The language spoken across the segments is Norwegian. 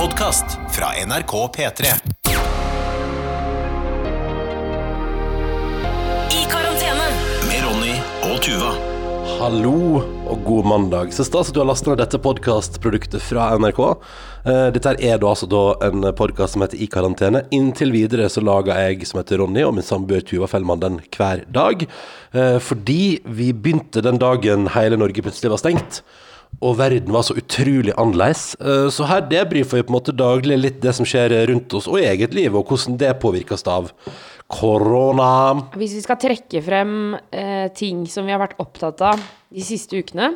podkast fra NRK P3. I karantene. Med Ronny og Tuva. Hallo og god mandag. Så stas at du har lastet ned dette podcastproduktet fra NRK. Eh, Dette er da altså da en podcast som heter I karantene. Inntil videre så lager jeg, som heter Ronny, og min samboer Tuva Fellmann den hver dag. Eh, Fordi vi begynte den dagen hele Norge plutselig var stengt. Og verden var så utrolig annerledes. Eh, Så her debrifer vi på en måte daglig litt det som skjer rundt oss og i eget liv, og hvordan det påvirkes av korona. Hvis vi skal trekke frem eh, ting som vi har vært opptatt av de siste ukene,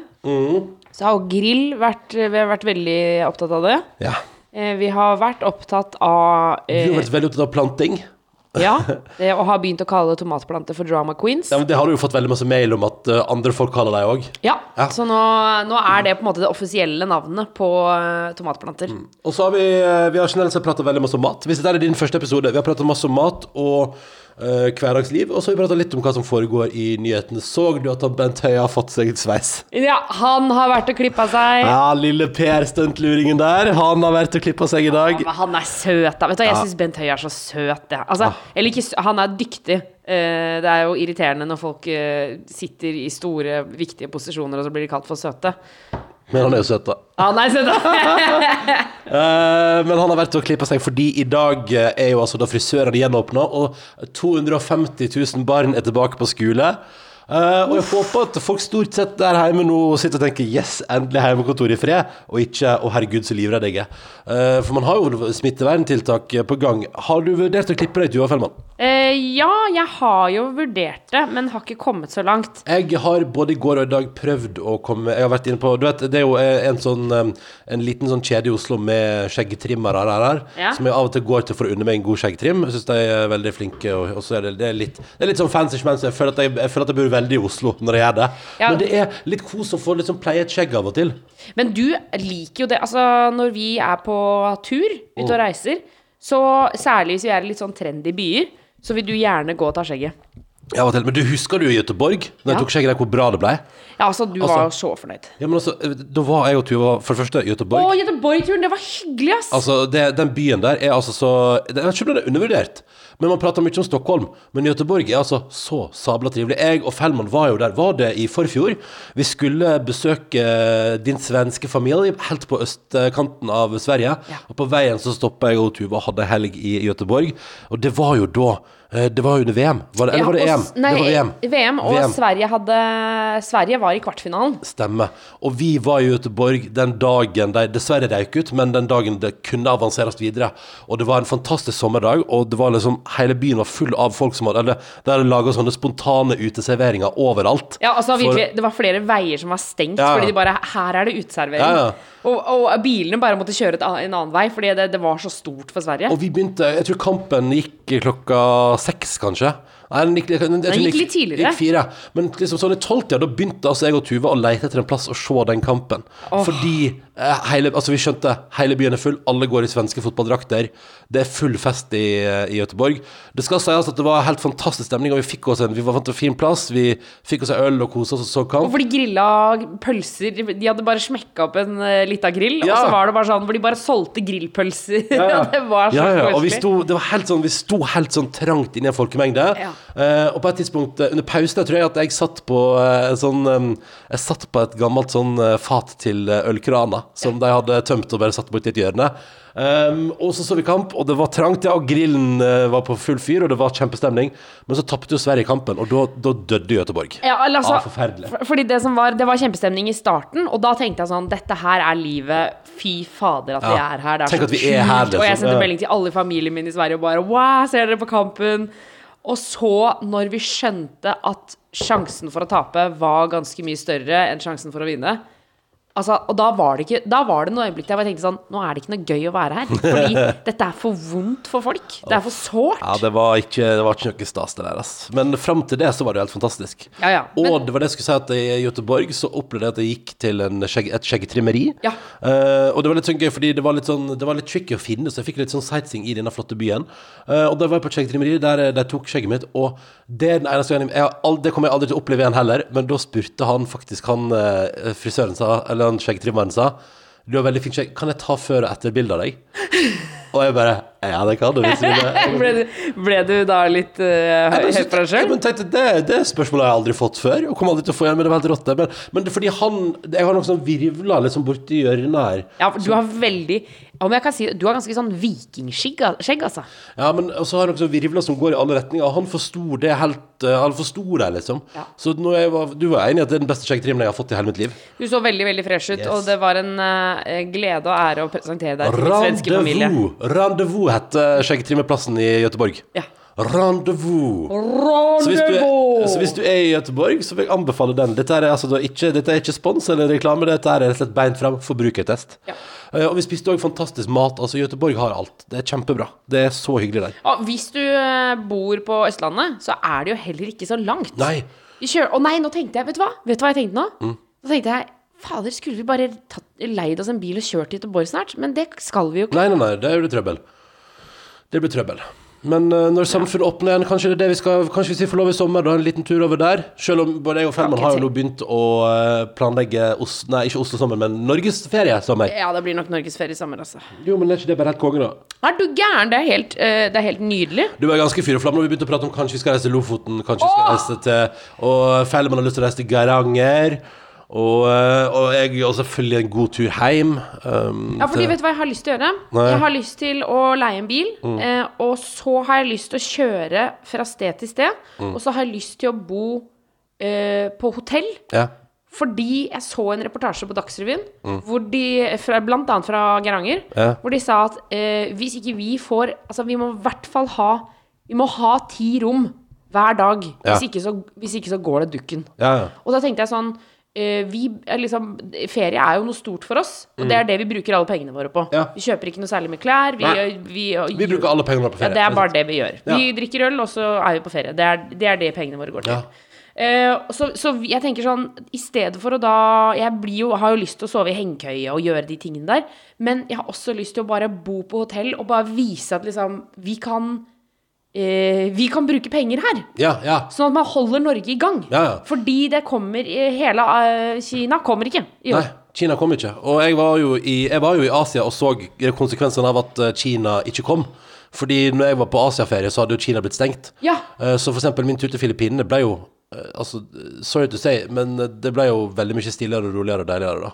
så har jo grill vært Vi har vært veldig opptatt av det. Ja. Eh, vi har vært opptatt av Du har eh, vært veldig opptatt av planting. Ja, det, og har begynt å kalle tomatplanter for drama queens. Ja, men Det har du jo fått veldig masse mail om at eh, andre folk kaller deg òg. Ja, Ja. så nå, nå er det på en måte det offisielle navnet på eh, tomatplanter. Og så har vi, eh, vi har generelt sett prata veldig masse om mat. Hvis dette er din første episode, vi har prata masse om mat og eh, hverdagsliv. Og så har vi prata litt om hva som foregår i nyhetene. Så du at Bent Høie har fått seg et sveis? Ja, han har vært og klippa seg. Ja, lille Per stuntluringen der. Han har vært og klippa seg i dag. Ja, men han er søt, da. Vet du, jeg syns Bent Høie er så søt. Ja. Altså, Eller ikke Han er dyktig. Eh, det er jo irriterende når folk eh, sitter i store, viktige posisjoner, og så blir de kalt for søte. Men han er jo søt, da. Han er søt, da. Eh, men han har vært og klippa seg fordi i dag er jo altså da frisørene gjenåpna, og 250 000 barn er tilbake på skole. Eh, og jeg håper at folk stort sett der hjemme nå sitter og tenker 'yes, endelig hjemmekontor i fred', og ikke 'å herregud, så livredd jeg er'. Uh, for man har jo smitteverntiltak på gang. Har du vurdert å klippe deg, Tuva Fellmann? Uh, ja, jeg har jo vurdert det, men har ikke kommet så langt. Jeg har både i går og i dag prøvd å komme Jeg har vært inne på Du vet, det er jo en sånn En liten sånn kjede i Oslo med skjeggtrimmere her, Ja. Som jeg av og til går til for å unne meg en god skjeggtrim. Jeg syns de er veldig flinke. Og, og så er det, det, er litt, det er litt sånn fancy schmancy. Jeg føler at jeg, jeg føler at jeg bor veldig i Oslo når jeg gjør det. Ja. Men det er litt kos å få litt sånn pleie et skjegg av og til. Men du liker jo det. Altså, når vi er på tur, ute og reiser, så særlig hvis vi er i litt sånn trendy byer, så vil du gjerne gå og ta skjegget. Ja. Men du husker du i Göteborg, da jeg tok skjegget der, hvor bra det ble? Ja, altså, du Altså- var jo så fornøyd. Ja, men altså, Da var jeg og Tuva for det første Göteborg. Å, Göteborg-turen, det var hyggelig, ass! Altså, det, Den byen der er altså så Jeg vet ikke om den er undervurdert, men man prater mye om Stockholm. Men Göteborg er altså så sabla trivelig. Jeg og Fellmann var jo der. Var det i forfjor? Vi skulle besøke din svenske familie helt på østkanten av Sverige. Ja. Og på veien så stoppa jeg og Tuva og hadde helg i Göteborg. Og det var jo da eh, Det var under VM. Var det, eller var det EM? Nei, det var VM. VM, og VM. Sverige hadde Sverige var i kvartfinalen. Stemme. Og vi var i Göteborg den dagen de dessverre røyk ut, men den dagen det kunne avanseres videre. Og det var en fantastisk sommerdag, og det var liksom hele byen var full av folk som hadde Eller de hadde laga sånne spontane uteserveringer overalt. Ja, altså For- virkelig, Det var flere veier som var stengt, Ja. fordi de bare Her er det uteservering. Ja, ja. Og, og bilene bare måtte kjøre en annen vei, fordi det, det var så stort for Sverige. Og vi begynte Jeg tror kampen gikk klokka seks, kanskje. Nei, den gikk, den, Den gikk litt tidligere. Gikk fire. Men liksom sånn i tolvtida, da begynte altså jeg og Tuva å lete etter en plass å se den kampen. Fordi eh, hele, altså vi skjønte hele byen er full, alle går i svenske fotballdrakter. Det er full fest i, i Göteborg. Det skal sies at det var helt fantastisk stemning, og vi fikk oss en Vi til en fin plass. Vi fikk oss en øl og kosa oss og så kamp. Og for de grilla pølser De hadde bare smekka opp en uh, lita grill, Ja. og så var det bare sånn hvor de bare solgte grillpølser. Ja det var så Ja, ja, og vi sto, det var helt sånn, vi sto helt sånn trangt inni en folkemengde. Ja. Eh, og på et tidspunkt uh, under pausen jeg tror jeg at jeg satt på uh, sånn um, Jeg satt på et gammelt sånn fat til ølkrana som de hadde tømt og bare satt borti et hjørne. Um, og så så vi kamp, og det var trangt, ja, og grillen var på full fyr, og det var kjempestemning. Men så tapte jo Sverige kampen, og da, da døde Göteborg. Ja, altså, Ah, forferdelig. for- Fordi det som var Det var kjempestemning i starten, og da tenkte jeg sånn Dette her er livet. Fy fader at vi er her. Det er Tenk så kult. Og jeg liksom. sendte Ja. melding til alle i familien min i Sverige og bare Wow, ser dere på kampen? Og så, når vi skjønte at sjansen for å tape var ganske mye større enn sjansen for å vinne Altså, og da var det ikke Da var det noe øyeblikk der jeg tenkte sånn Nå er det ikke noe gøy å være her. Fordi dette er for vondt for folk. Det er for sårt. Ja, det var ikke, det var ikke noe stas, det der. ass. Men fram til det så var det helt fantastisk. Ja, ja. Og det var det jeg skulle si at i Göteborg så opplevde jeg at jeg gikk til en skjegg, et skjeggetrimmeri. Ja. Uh, og det var litt sånn gøy, fordi det var litt sånn Det var litt tricky å finne, så jeg fikk litt sånn sightseeing i denne flotte byen. Uh, og da var jeg på et skjeggetrimmeri der eh, de tok skjegget mitt, og det er den eneste gangen jeg har aldri, Det kommer jeg aldri til å oppleve igjen heller, men da spurte han faktisk han frisøren sa, eller han skjeggtrimmeren sa Du har veldig fint skjegg. Kan jeg ta før og etter bilde av deg? Og jeg bare Ja, det kan du. Hvis du vil. Ble du, ble du da litt uh, høy høy på deg Ja, sjøl? men tenkte, det, det spørsmålet har jeg aldri fått før, og kommer aldri til å få igjen, men det var helt rått. det. Men, men det er fordi han Jeg har noe sånn virvla liksom borti hjørnet her. Ja, for du har veldig Om jeg kan si Du har ganske sånn vikingskjegg, altså. Ja, men så har jeg noen sånn virvler som går i alle retninger, han forsto det helt uh, Han forsto det, liksom. Ja. Så var, du var enig i at det er den beste skjeggtrimmen jeg har fått i hele mitt liv? Du så veldig veldig fresh ut, Yes. og det var en uh, glede og ære å presentere deg til min svenske familie. Rendezvous! Rendezvous heter skjeggtrimmeplassen i Göteborg. Ja. Rendezvous! Så hvis, du er, så hvis du er i Gøteborg, så vil jeg anbefale den. Dette er, altså da ikke, dette er ikke spons eller reklame, dette er rett og slett beint fram forbrukertest. Ja. Uh, og vi spiste òg fantastisk mat. Altså, Gøteborg har alt. Det er kjempebra. Det er så hyggelig der. Og hvis du eh, bor på Østlandet, så er det jo heller ikke så langt. Nei. Å nei, nå tenkte jeg Vet du hva? Vet du hva jeg tenkte nå? Mm. Nå tenkte jeg Fader, skulle vi bare tatt, leid oss en bil og kjørt til Gøteborg snart? Men det skal vi jo ikke. Nei, nei, nei, det blir trøbbel. Det blir trøbbel. Men uh, når samfunnet åpner igjen, kanskje det er det vi skal Kanskje hvis vi får lov i sommer, da en liten tur over der. Selv om både jeg og Fellmann har jo nå begynt å eh, planlegge Os Nei, ikke Oslo-sommer, men norgesferie sommer. Ja, det blir nok norgesferie i sommer, altså. Jo, men er ikke det bare helt konge, da? Er du gæren? Det er helt, uh, det er helt nydelig. Du var ganske fyr og flamme da vi begynte å prate om kanskje vi skal reise til Lofoten, kanskje vi skal reise til Og Fellmann har lyst til å reise til Geiranger. Og, eh, og jeg gjør selvfølgelig en god tur hjem. Um, Ja, fordi vet du hva jeg har lyst til å gjøre? Nei. Jeg har lyst til å leie en bil, Mm. eh, og så har jeg lyst til å kjøre fra sted til sted. Mm. Og så har jeg lyst til å bo eh, på hotell. ja. Fordi jeg så en reportasje på Dagsrevyen, hvor de, fra, blant annet fra Geiranger, Mm. Ja. hvor de sa at eh, hvis ikke vi får Altså, vi må i hvert fall ha Vi må ha ti rom hver dag. Ja. Hvis, ikke så, hvis ikke så går det dukken. Og da tenkte jeg sånn vi, er liksom, Ferie er jo noe stort for oss, og det er det vi bruker alle pengene våre på. Mm. Ja. Vi kjøper ikke noe særlig med klær. Vi, vi, Vi bruker alle pengene våre på ferie. ja. Det er bare det vi gjør. Vi drikker øl, og så er vi på ferie. Det er det, er det pengene våre går til. Ja. Uh, så, så jeg tenker sånn I stedet for å da Jeg blir jo, har jo lyst til å sove i hengekøye og gjøre de tingene der, men jeg har også lyst til å bare bo på hotell og bare vise at liksom Vi kan eh, Vi kan bruke penger her. Ja, ja. Sånn at man holder Norge i gang. Ja, ja. Fordi det kommer Hele eh, Kina kommer ikke i Nei. Kina kom ikke. Og jeg var jo i, jeg var jo i Asia og så konsekvensene av at eh, Kina ikke kom. Fordi når jeg var på Asiaferie, så hadde jo Kina blitt stengt. Ja. Eh, Så for eksempel min tur til Filippinene ble jo eh, Altså, sorry to say, men det ble jo veldig mye stillere og roligere og deiligere da.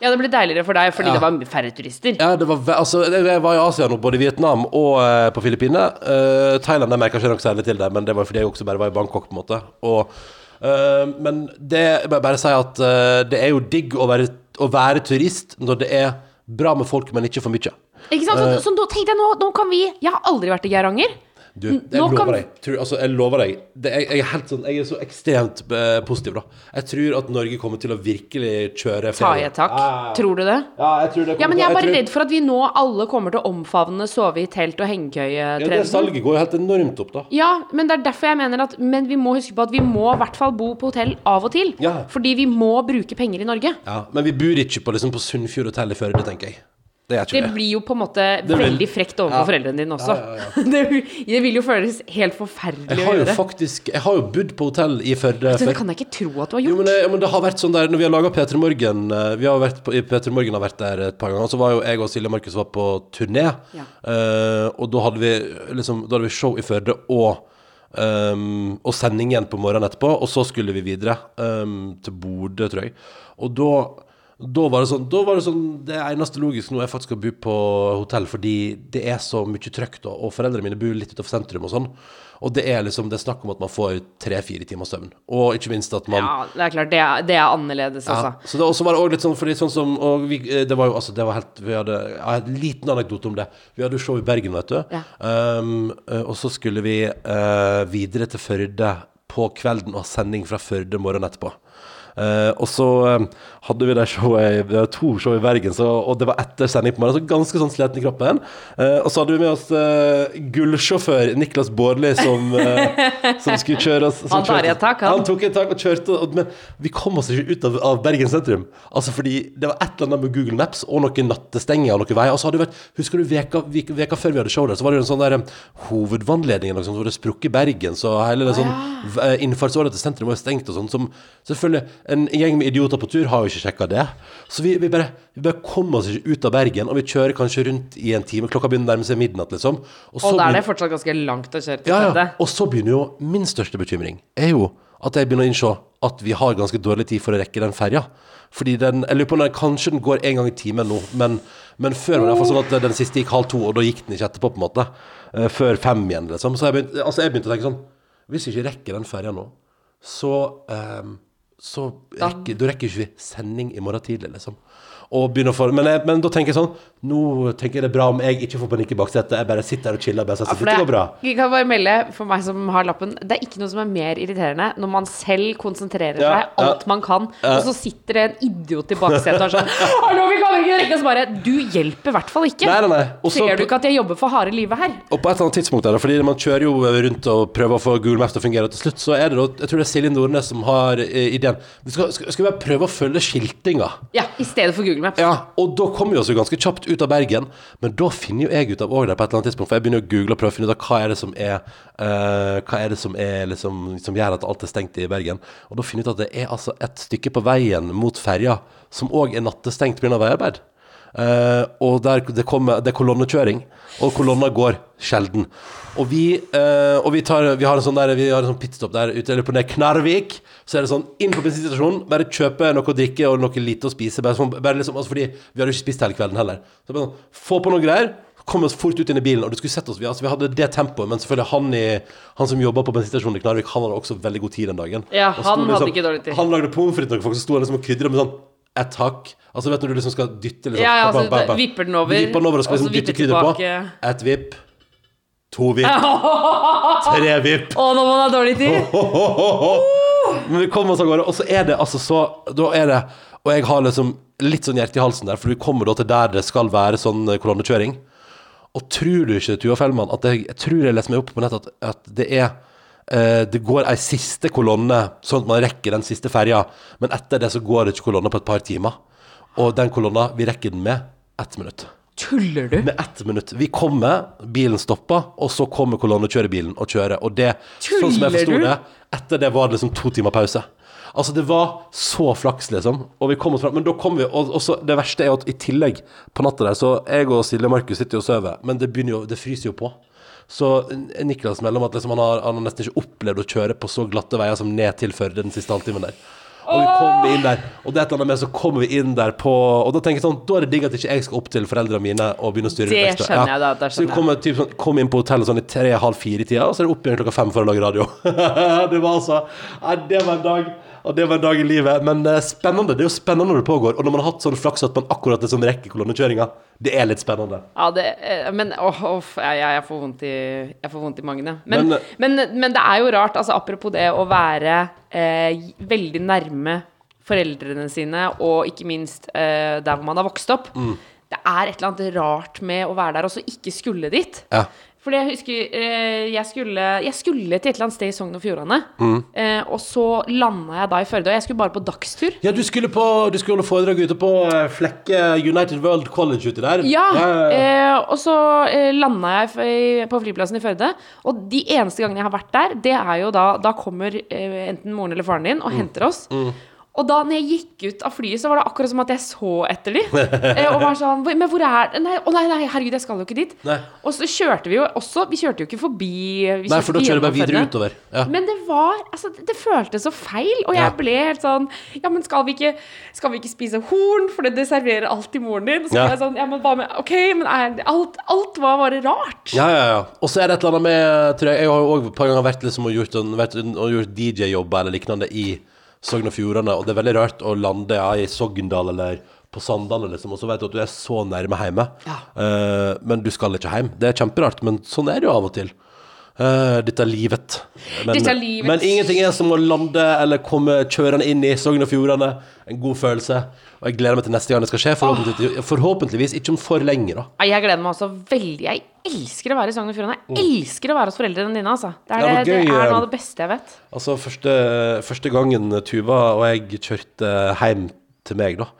Ja, det ble deiligere for deg fordi Ja. det var færre turister. Ja, det var altså, jeg var i Asia nå, både i Vietnam og uh, på Filippinene. Uh, Thailand merka ikke noe særlig til det, men det var fordi jeg også bare var i Bangkok, på en måte. Og, uh, men det jeg bare si at uh, det er jo digg å være, å være turist når det er bra med folk, men ikke for mye. Ikke sant? Så, så nå tenkte jeg nå, nå kan vi Jeg har aldri vært i Geiranger. Du, jeg lover deg. Tror, altså, jeg lover deg. Det, jeg, jeg, er helt sånn, jeg er så ekstremt eh, positiv, da. Jeg tror at Norge kommer til å virkelig kjøre Ta i et tak. Tror du det? Ja, jeg tror det Ja, men jeg er bare tror- redd for at vi nå alle kommer til å omfavne sove i telt og Ja, det salget går jo helt enormt opp, da. Ja, men det er derfor jeg mener at Men vi må huske på at vi må i hvert fall bo på hotell av og til. Ja. Fordi vi må bruke penger i Norge. Ja, Men vi bor ikke på, liksom, på Sunnfjord hotell i Førde, tenker jeg. Det Det blir jo på en måte vil- veldig frekt overfor Ja. foreldrene dine også. Ja, ja, det, det vil jo føles helt forferdelig Jeg å har jo faktisk Jeg har jo bodd på hotell i Førde Så det kan jeg ikke tro at du har Jo, gjort. men, det- ja, men det har vært sånn der Når vi har laga P3 Morgen eh, Vi har vært på, i P3 Morgen har vært der et par ganger. Så var jo jeg og Silje Markus var på turné. Ja. eh, og da hadde vi liksom Da hadde vi show i Førde og Um, og sending igjen på morgenen etterpå. Og så skulle vi videre um, til Bodø, tror jeg. Og da da var, det sånn, da var det sånn Det eneste logiske nå er faktisk å bo på hotell, fordi det er så mye trøkk, da. Og foreldrene mine bor litt utenfor sentrum og sånn. Og det er liksom Det er snakk om at man får tre-fire timers søvn. Og ikke minst at man Ja, det er klart. Det er, det er annerledes, ja, altså. så det også var det også litt sånn Fordi sånn som og vi, eh, Det var jo altså Det var helt Vi hadde Jeg har en liten anekdote om det. Vi hadde show i Bergen, vet du. Ja. Um, og så skulle vi uh, videre til Førde på kvelden og ha sending fra Førde morgenen etterpå. Uh, og så eh, hadde vi det showet det Vi to show i Bergen, så, og det var etter sending på morgenen. Så ganske sånn sliten i kroppen. Uh, og så hadde vi med oss uh, gullsjåfør Niklas Bårdli, som, uh, som skulle kjøre oss. Han tar i et tak, han. han tok et tak og kjørte, og, men vi kom oss ikke ut av, av Bergen sentrum. Altså fordi det var et eller annet med Google Maps og noen nattestenger og noen veier. Og så hadde det vært, Husker du veka, veka, veka før vi hadde show der, så var det jo en sånn der um, hovedvannledning som hvor det sprukket i Bergen, så hele det sånn innfartsåret til sentrum var jo stengt og sånn. Som selvfølgelig En gjeng med idioter på tur har jo ikke sjekka det. Så vi, vi, bare, vi bare kom oss ikke ut av Bergen, og vi kjører kanskje rundt i en time. Klokka begynner å nærme seg midnatt, liksom. Og da er det fortsatt ganske langt å kjøre til ja, ja. Og så begynner jo min største bekymring er jo at jeg begynner å innse at vi har ganske dårlig tid for å rekke den ferja. Fordi den Jeg lurer på om den kanskje den går en gang i timen nå, men, men før var det sånn at den siste gikk halv to, og da gikk den ikke etterpå, på en måte. Eh, Før fem igjen, liksom. Så jeg begynte, altså jeg begynte å tenke sånn Hvis vi ikke rekker den ferja nå, så ehm, så rekker, da rekker ikke vi sending i morgen tidlig, liksom. Og begynner å få, men, jeg, men da tenker jeg sånn Nå tenker jeg det er bra om jeg ikke får panikk i baksetet. Jeg bare sitter her og chiller. Bare sier, For dette går bra. Jeg kan bare melde for meg som har lappen Det er ikke noe som er mer irriterende når man selv konsentrerer Ja, seg alt ja. man kan, og så sitter det en idiot i baksetet og er sånn Hallo, vi kan ikke rekke! Og så bare Du hjelper i hvert fall ikke. Nei, nei, nei. Også, Ser du ikke at jeg jobber for harde livet her? Og på et eller annet tidspunkt der, fordi man kjører jo rundt og prøver å få Google Maps til å fungere, til slutt så er det da, jeg tror det er Silje Nordnes som har eh, ideen. Vi skal, skal, skal vi bare prøve å følge skiltinga? Ja, i stedet for Google Maps. Ja, og da kommer vi oss jo ganske kjapt ut av Bergen, men da finner jo jeg ut av også der på et eller annet tidspunkt, for jeg begynner å google og prøve å finne ut av hva er det som er, uh, hva er det som er liksom, som gjør at alt er stengt i Bergen. Og da finner jeg ut at det er altså et stykke på veien mot ferja, som også er nattestengt pga. veiarbeid. Eh, og der det, kommer, det er kolonnekjøring, og kolonner går sjelden. Og vi, uh, og vi, tar, vi har en sånn der, vi har en sånn pitstop der ute, eller på ned Knarvik. Så er det sånn, inn på bensinstasjonen, bare kjøpe noe å drikke og noe lite å spise. Bare sånn, bare liksom, altså fordi vi hadde ikke spist hele kvelden heller. Så bare sånn, få på noen greier, kom oss fort ut inn i bilen. Og du skulle sett oss, vi, altså, vi hadde det tempoet, men selvfølgelig han, i, han som jobba på bensinstasjonen i Knarvik, han hadde også veldig god tid den dagen. Ja, han sto han hadde ikke dårlig tid. Han lagde pommes frites noen folk, så sto der liksom og krydra med sånn ett hakk. Altså vet du når du liksom skal dytte liksom, Ja, ja, altså, bam, bam. vipper den over, Vipper den over og skal og så liksom dytte vipper krydder på. Et Ett vipp. To vipp. Tre vipp. Å, når man har dårlig tid! Men vi kommer oss av gårde, og så er det altså så Da er det Og jeg har liksom litt sånn hjerte i halsen der, for vi kommer da til der det skal være sånn eh, kolonnekjøring. Og tror du ikke, Tuva Fellmann, at jeg, jeg tror jeg leser meg opp på nett at, at det er det går ei siste kolonne, sånn at man rekker den siste ferja. Men etter det så går det ikke kolonne på et par timer. Og den kolonna, vi rekker den med ett minutt. Tuller du? Med ett minutt. Vi kommer, bilen stopper, og så kommer kolonnekjørebilen og kjører. Og det, sånn som jeg Tuller forsto det, etter det var det liksom to timer pause. Altså, det var så flaks, liksom. Og vi kom oss fram. Men da kom vi, og, og så, det verste er jo at i tillegg, på natta der, så jeg og Silje Markus sitter jo og sover, men det begynner jo, det fryser jo på. Så Niklas melder om at liksom han, har, han har nesten ikke opplevd å kjøre på så glatte veier som ned til Førde den siste halvtimen der. Og vi kommer inn der, og det er et eller annet med så kommer vi inn der på Og da tenker jeg sånn, da er det digg at ikke jeg skal opp til foreldrene mine og begynne å styre Det ekstra. jeg da, det så vi kom, kommer typ sånn, kom inn på hotellet sånn i tre-halv fire-tida, og så er det opp igjen klokka fem for å lage radio. det var altså Nei, det var en dag. Og det var en dag i livet. Men eh, spennende. Det er jo spennende når det pågår. Og når man har hatt sånn flaks at man akkurat liksom rekker kolonnekjøringa, det er litt spennende. Ja, det, eh, men åh, åh, jeg, jeg, får vondt i, jeg får vondt i magen, jeg. Men, Men, men, men, det er jo rart, altså apropos det å være eh, veldig nærme foreldrene sine, og ikke minst eh, der hvor man har vokst opp. Mm. Det er et eller annet rart med å være der og så ikke skulle dit. Ja. Fordi jeg husker eh, jeg, skulle, jeg skulle til et eller annet sted i Sogn og Fjordane. Mm. Eh, og så landa jeg da i Førde, og jeg skulle bare på dagstur. Ja, du skulle, på, du skulle holde foredrag ute på eh, Flekke United World College uti der. Ja. Eh, og så eh, landa jeg på flyplassen i Førde. Og de eneste gangene jeg har vært der, det er jo da Da kommer eh, enten moren eller faren din og Mm. henter oss. Og da når jeg gikk ut av flyet, så var det akkurat som at jeg så etter dem. Eh, og var sånn Men hvor er Nei, å nei, nei, herregud, jeg skal jo ikke dit. Nei. Og så kjørte vi jo også Vi kjørte jo ikke forbi Nei, for da kjører du bare videre utover. Ja. Men det var Altså, det, det føltes så feil, og jeg Ja. ble helt sånn Ja, men skal vi ikke Skal vi ikke spise horn, for det, det serverer alltid moren din? Så Ja. jeg sånn Ja, men hva med OK, men er, alt, alt var bare rart. Ja, ja, ja. Og så er det et eller annet med tror jeg, jeg har jo også et par ganger vært liksom og gjort, en- vært, og gjort DJ-jobber eller lignende i Sogn og Fjordane, og det er veldig rart å lande ja, i Sogndal eller på Sandane, liksom, og så vet du at du er så nærme hjemme. Eh, men du skal ikke hjem. Det er kjemperart, men sånn er det jo av og til. Eh, dette er livet. Men, Dette er livet. men ingenting er som å lande eller komme kjørende inn i Sogn og Fjordane. En god følelse. Og jeg gleder meg til neste gang det skal skje. Forhåpentligvis, forhåpentligvis ikke om for lenge, da. Jeg gleder meg også veldig. Jeg elsker å være i Sogn og Fjordane. Jeg elsker å være hos foreldrene dine, altså. Det er, Mm. Det, det er eh, noe av det beste jeg vet. Altså, første, første gangen Tuva og jeg kjørte hjem til meg, da.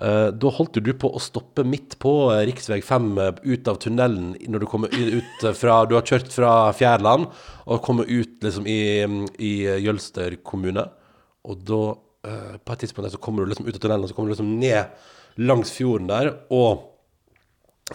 Eh, da holdt du på å stoppe midt på uh, rv. 5 eh, ut av tunnelen når du kommer ut eh, fra Du har kjørt fra Fjærland og kommer ut liksom i, i eh, Jølster kommune. Og da eh, På et tidspunkt så kommer du liksom ut av tunnelen, og så kommer du liksom ned langs fjorden der, og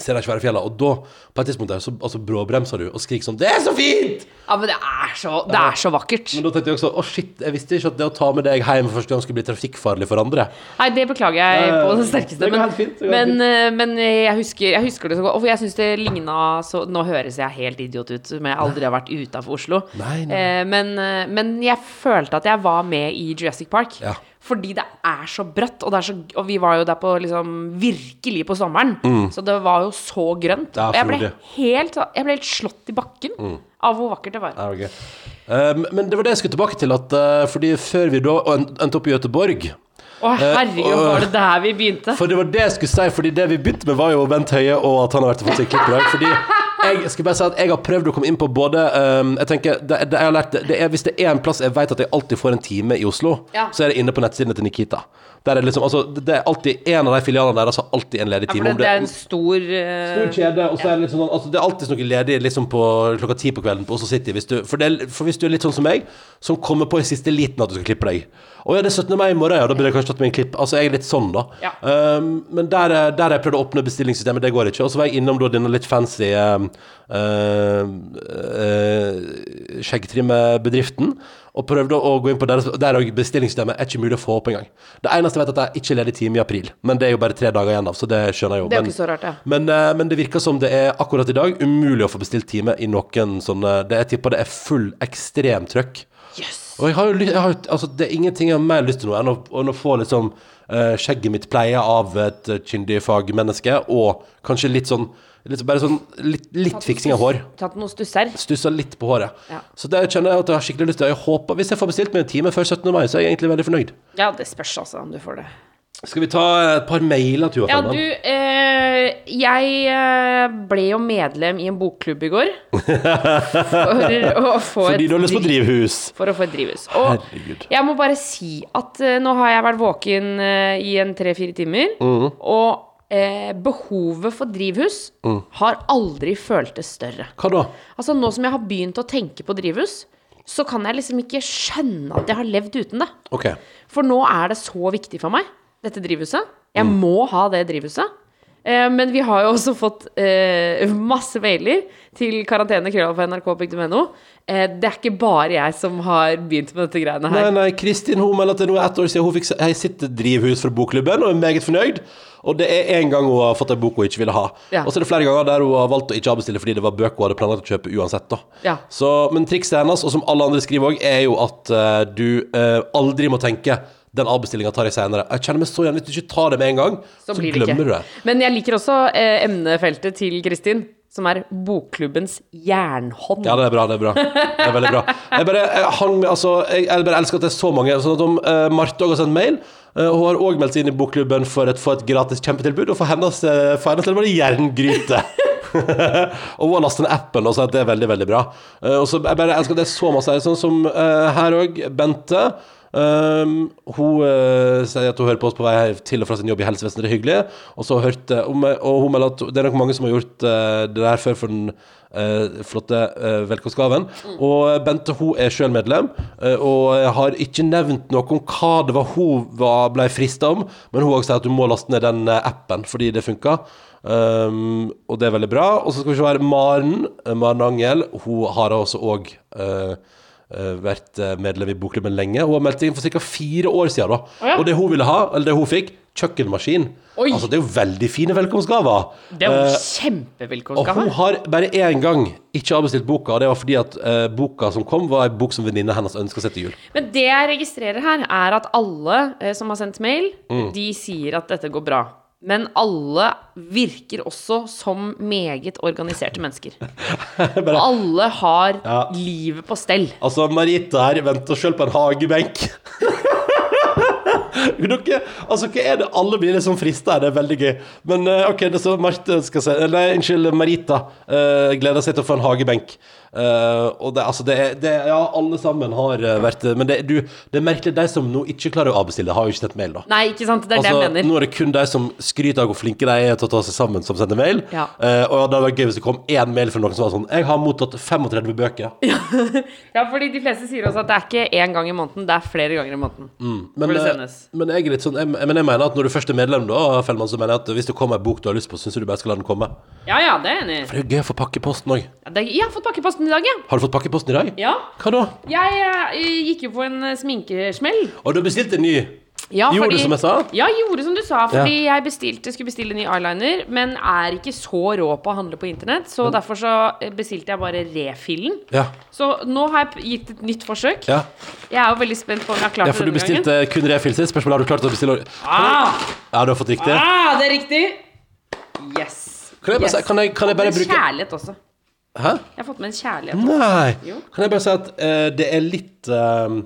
ser de svære fjellene. Og da, på et tidspunkt der, så altså, bråbremser du og skriker sånn 'Det er så fint!' Ja, men det er så, det er så vakkert. Men da tenkte jeg også å shit, jeg visste ikke at det å ta med deg hjem første gang skulle bli trafikkfarlig for andre. Nei, det beklager jeg på det sterkeste. Det Men, fint, det men, eh, men jeg, husker, jeg husker det så godt. Og jeg syns det ligna så Nå høres jeg helt idiot ut, men jeg aldri har vært utafor Oslo. Nei, nei. Eh, men, eh, men jeg følte at jeg var med i Jurassic Park. Ja. Fordi det er så bratt, og, er så, og vi var jo der på liksom virkelig på sommeren. Så det var jo så grønt. Mm. Ja, og jeg ble, helt, jeg ble helt slått i bakken Mm. av hvor vakkert det var. Ja, ok. Um, men det var det jeg skulle tilbake til, at uh, fordi før vi da endte opp i Göteborg Å, herregud, uh, var det der vi begynte? For det var det jeg skulle si, fordi det vi begynte med, var jo Bent Høie og at han har vært og fått seg klipp i dag. Fordi jeg skal bare si at jeg har prøvd å komme inn på både um, Jeg tenker, det, det jeg har lært, det er, Hvis det er en plass jeg vet at jeg alltid får en time i Oslo, Ja. så er det inne på nettsidene til Nikita. Der er det liksom, altså, det er alltid En av de filialene deres har alltid en ledig Ja, time. for det, det er en stor uh, Stor kjede, og så er det liksom altså Det er alltid noe ledig liksom på klokka ti på kvelden på Oslo City. Hvis du, for, det, for hvis du er litt sånn som meg, som kommer på i siste liten at du skal klippe deg. Å ja, det er 17. mai i morgen, ja, da burde jeg kanskje tatt meg en klipp. Altså, jeg er litt sånn, da. Ja. Um, men der, der har jeg prøvd å åpne bestillingssystemet, det går ikke. Og så var jeg innom da denne litt fancy um, uh, uh, skjeggtrimmebedriften. Og prøvde å gå inn på deres Der òg bestillingssystemet er ikke mulig å få opp engang. Det eneste jeg vet, at jeg ikke er ledig time i april. Men det er jo bare tre dager igjen av, så det skjønner jeg jo. Det er jo Men- ikke så rart, ja. men, eh, men det virker som det er akkurat i dag umulig å få bestilt time i noen sånne det, Jeg tipper det er full ekstremtrøkk. Yes. Og jeg har jo jeg har, altså, det er ingenting jeg har mer lyst til nå enn å, enn å få liksom uh, skjegget mitt pleie av et kyndig fagmenneske, og kanskje litt sånn litt, Bare sånn litt, litt fiksing av hår. Tatt noen stusser. Stussa litt på håret. Ja. Så det kjenner jeg at jeg har skikkelig lyst til. Jeg håper, Hvis jeg får bestilt meg en time før 17. mai, så er jeg egentlig veldig fornøyd. Ja, det spørs altså om du får det. Skal vi ta et par mailer, Tuva Ja, du, eh, jeg eh, ble jo medlem i en bokklubb i går. For å få Fordi et du har lyst på driv- drivhus. For å få et drivhus. Og Herregud. jeg må bare si at eh, nå har jeg vært våken eh, i en tre-fire timer, mm. og eh, behovet for drivhus Mm. har aldri føltes større. Hva da? Altså Nå som jeg har begynt å tenke på drivhus, så kan jeg liksom ikke skjønne at jeg har levd uten det. Ok. For nå er det så viktig for meg, dette drivhuset. Jeg Mm. må ha det drivhuset. Eh, men vi har jo også fått eh, masse mailer til karantenekrøllalfa.nrk.no. Eh, det er ikke bare jeg som har begynt med dette greiene her. nei, Kristin hun melder at det nå er ett år siden hun fikk sitt drivhus fra bokklubben, og er meget fornøyd. Og det er én gang hun har fått en bok hun ikke ville ha. Ja. Og så er det flere ganger der hun har valgt å ikke avbestille fordi det var bøker hun hadde planlagt å kjøpe uansett. da. Ja. Så, men trikset hennes, og som alle andre skriver òg, er jo at uh, du uh, aldri må tenke den avbestillinga tar jeg senere. Jeg kjenner meg så igjen. Hvis du ikke tar det med en gang, så, Så glemmer du det. Men jeg liker også eh, emnefeltet til Kristin, som er bokklubbens jernhånd. Ja, det er bra. Det er bra. Det er veldig bra. Jeg bare jeg hang med, altså, jeg, jeg bare elsker at det er så mange. Sånn at om eh, Marte også har sendt mail, eh, hun har òg meldt seg inn i bokklubben for å få et gratis kjempetilbud, og for hennes, uh, for hennes del var det jerngryte. og hun har lastet ned appen, og så det er veldig, veldig bra. Eh, og så jeg bare elsker at det er så masse, sånn som her òg, Bente. Um, hun uh, sier at hun hører på oss på vei til og fra sin jobb i helsevesenet, det er hyggelig. Og så hørte og hun melder at det er nok mange som har gjort uh, det der før for den uh, flotte velkomstgaven. Og Bente hun er sjøl medlem, og har ikke nevnt noe om hva det var hun var, ble frista om, men hun også sier at du må laste ned den appen fordi det funka. Um, og det er veldig bra. Og så skal vi se her Maren, Maren Angel, hun har også òg uh, vært eh, medlem i bokklubben lenge. Hun har meldt seg inn for ca. fire år siden. Da. ja. Og det hun ville ha, eller det hun fikk, kjøkkenmaskin. Oi. Altså, det er jo veldig fine velkomstgaver. Det er jo kjempevelkomstgaver og hun har bare én gang ikke avbestilt boka, og det var fordi at uh, boka som kom, var en bok som venninna hennes ønska seg til jul. Men det jeg registrerer her, er at alle uh, som har sendt mail, Mm. de sier at dette går bra. Men alle virker også som meget organiserte mennesker. alle har Ja. livet på stell. Altså, Marita her venter sjøl på en hagebenk. Dere, altså, hva er det? Alle blir liksom frista her, det er veldig gøy. Men eh, OK, det står Marte skal si Nei, unnskyld, Marita uh, gleder seg til å få en hagebenk. Uh, og det, altså, det, det Ja, alle sammen har vært Men det, du, det er merkelig, de som nå ikke klarer å avbestille, har jo ikke sett mail, da. Nei, ikke sant? Det er Altså, det jeg mener. nå er det kun de som skryter av hvor flinke de er til å ta seg sammen, som sender mail. Ja. Uh, og det hadde vært gøy hvis det kom én mail fra noen som var sånn Jeg har mottatt 35 bøker. Ja, fordi de fleste sier også at det er ikke én gang i måneden, det er flere ganger i måneden. Men, Hvor det sendes. Men jeg er litt sånn jeg, men jeg mener at når du først er medlem, da, Fellmann, så mener jeg at hvis det kommer en bok du har lyst på, syns du bare skal la den komme. Ja ja, det er enig. For det er jo gøy å få pakke posten òg. Ja, det- Jeg har fått pakkeposten i dag, ja. Har du fått pakke i posten i dag? Ja. Hva da? Jeg eh, gikk jo på en eh, sminkesmell. Og du har bestilt en ny? Ja, Gjorde fordi- som jeg sa? Ja, gjorde som du sa. Fordi jeg bestilte, skulle bestille ny eyeliner, men er ikke så rå på å handle på internett. Så derfor så eh, bestilte jeg bare refillen. Ja. Så nå har jeg gitt et nytt forsøk. Ja, Jeg er jo veldig spent på om jeg har klart ja for du bestilte gangen. kun refill sist. Spørsmålet har du klart å bestille Ah, Ja, du har fått riktig? ah, det er riktig! Yes. Kan jeg bare, yes. kan jeg, kan jeg bare Men bruke kjærlighet også. Hæ? Jeg har fått med en kjærlighet. også. Nei. Jo. Kan jeg bare si at uh, det er litt eh,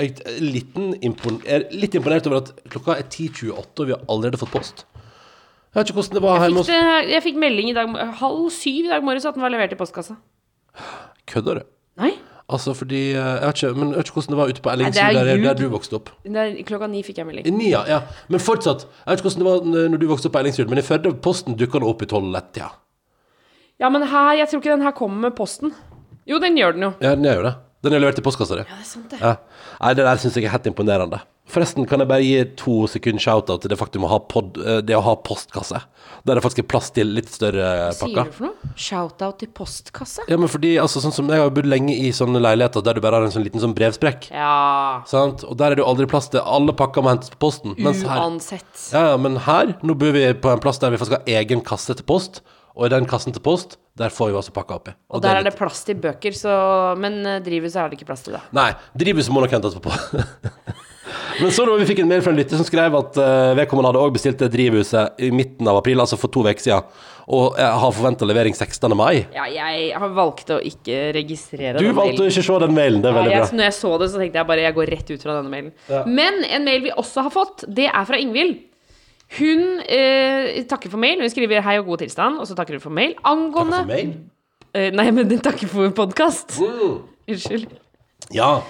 jeg er liten impon er litt imponert over at klokka er 10.28, og vi har allerede fått post. Jeg vet ikke hvordan det var hjemme hos jeg fikk melding i dag halv syv i dag morges at den var levert i postkassa. Kødder du? Nei, Altså fordi eh, Jeg vet ikke, men jeg vet ikke hvordan det var ute på Ellingsrud, er der, der du vokste opp. det er, klokka ni fikk jeg melding. Ni, ja, ja. Men fortsatt. Jeg vet ikke hvordan det var når du vokste opp på Ellingsrud, men i Førde posten dukka det opp i tolv-ett-tida. Ja, men her, jeg tror ikke den her kommer med posten. Jo, den gjør den jo. Ja, den gjør det. Den er levert i postkassa di. Ja, det er sant det. Ja. Nei, det der syns jeg er helt imponerende. Forresten, kan jeg bare gi to sekunder shout-out til det faktum å ha, pod, eh, det å ha postkasse. Der det faktisk er plass til litt større Hva sier du for noe? Shout-out til postkasse? Ja, men fordi, altså, sånn som Jeg har bodd lenge i sånne leiligheter der du bare har en sånn liten sånn brevsprekk. Ja Sant? Og der er det jo aldri plass til Alle pakker må hentes på posten. Her, Uansett. ja, ja, men her, nå bor vi på en plass der vi faktisk har egen kasse til post. Og i den kassen til post, der får vi også pakka oppi. Og der er det plass til bøker, så Men eh, drivhuset er det ikke plass til, da. Nei, drivhuset må nok hentes på. Men så da vi fikk en mail fra en lytter som skrev at uh, vedkommende hadde også bestilt det drivhuset i midten av april, altså for to uker siden, og jeg har forventa levering 16. mai. Ja, jeg har valgt å ikke registrere Du den valgte å ikke se den mailen, det er Ja, veldig jeg, bra. når jeg så det, så tenkte jeg bare jeg går rett ut fra denne mailen. Ja. Men en mail vi også har fått, det er fra Ingvild. Hun eh, takker for mail. Hun skriver 'hei og god tilstand', og så takker hun for mail. Angående For mail? Eh, Nei, men den takker for podkast. Mm. Unnskyld. Ja,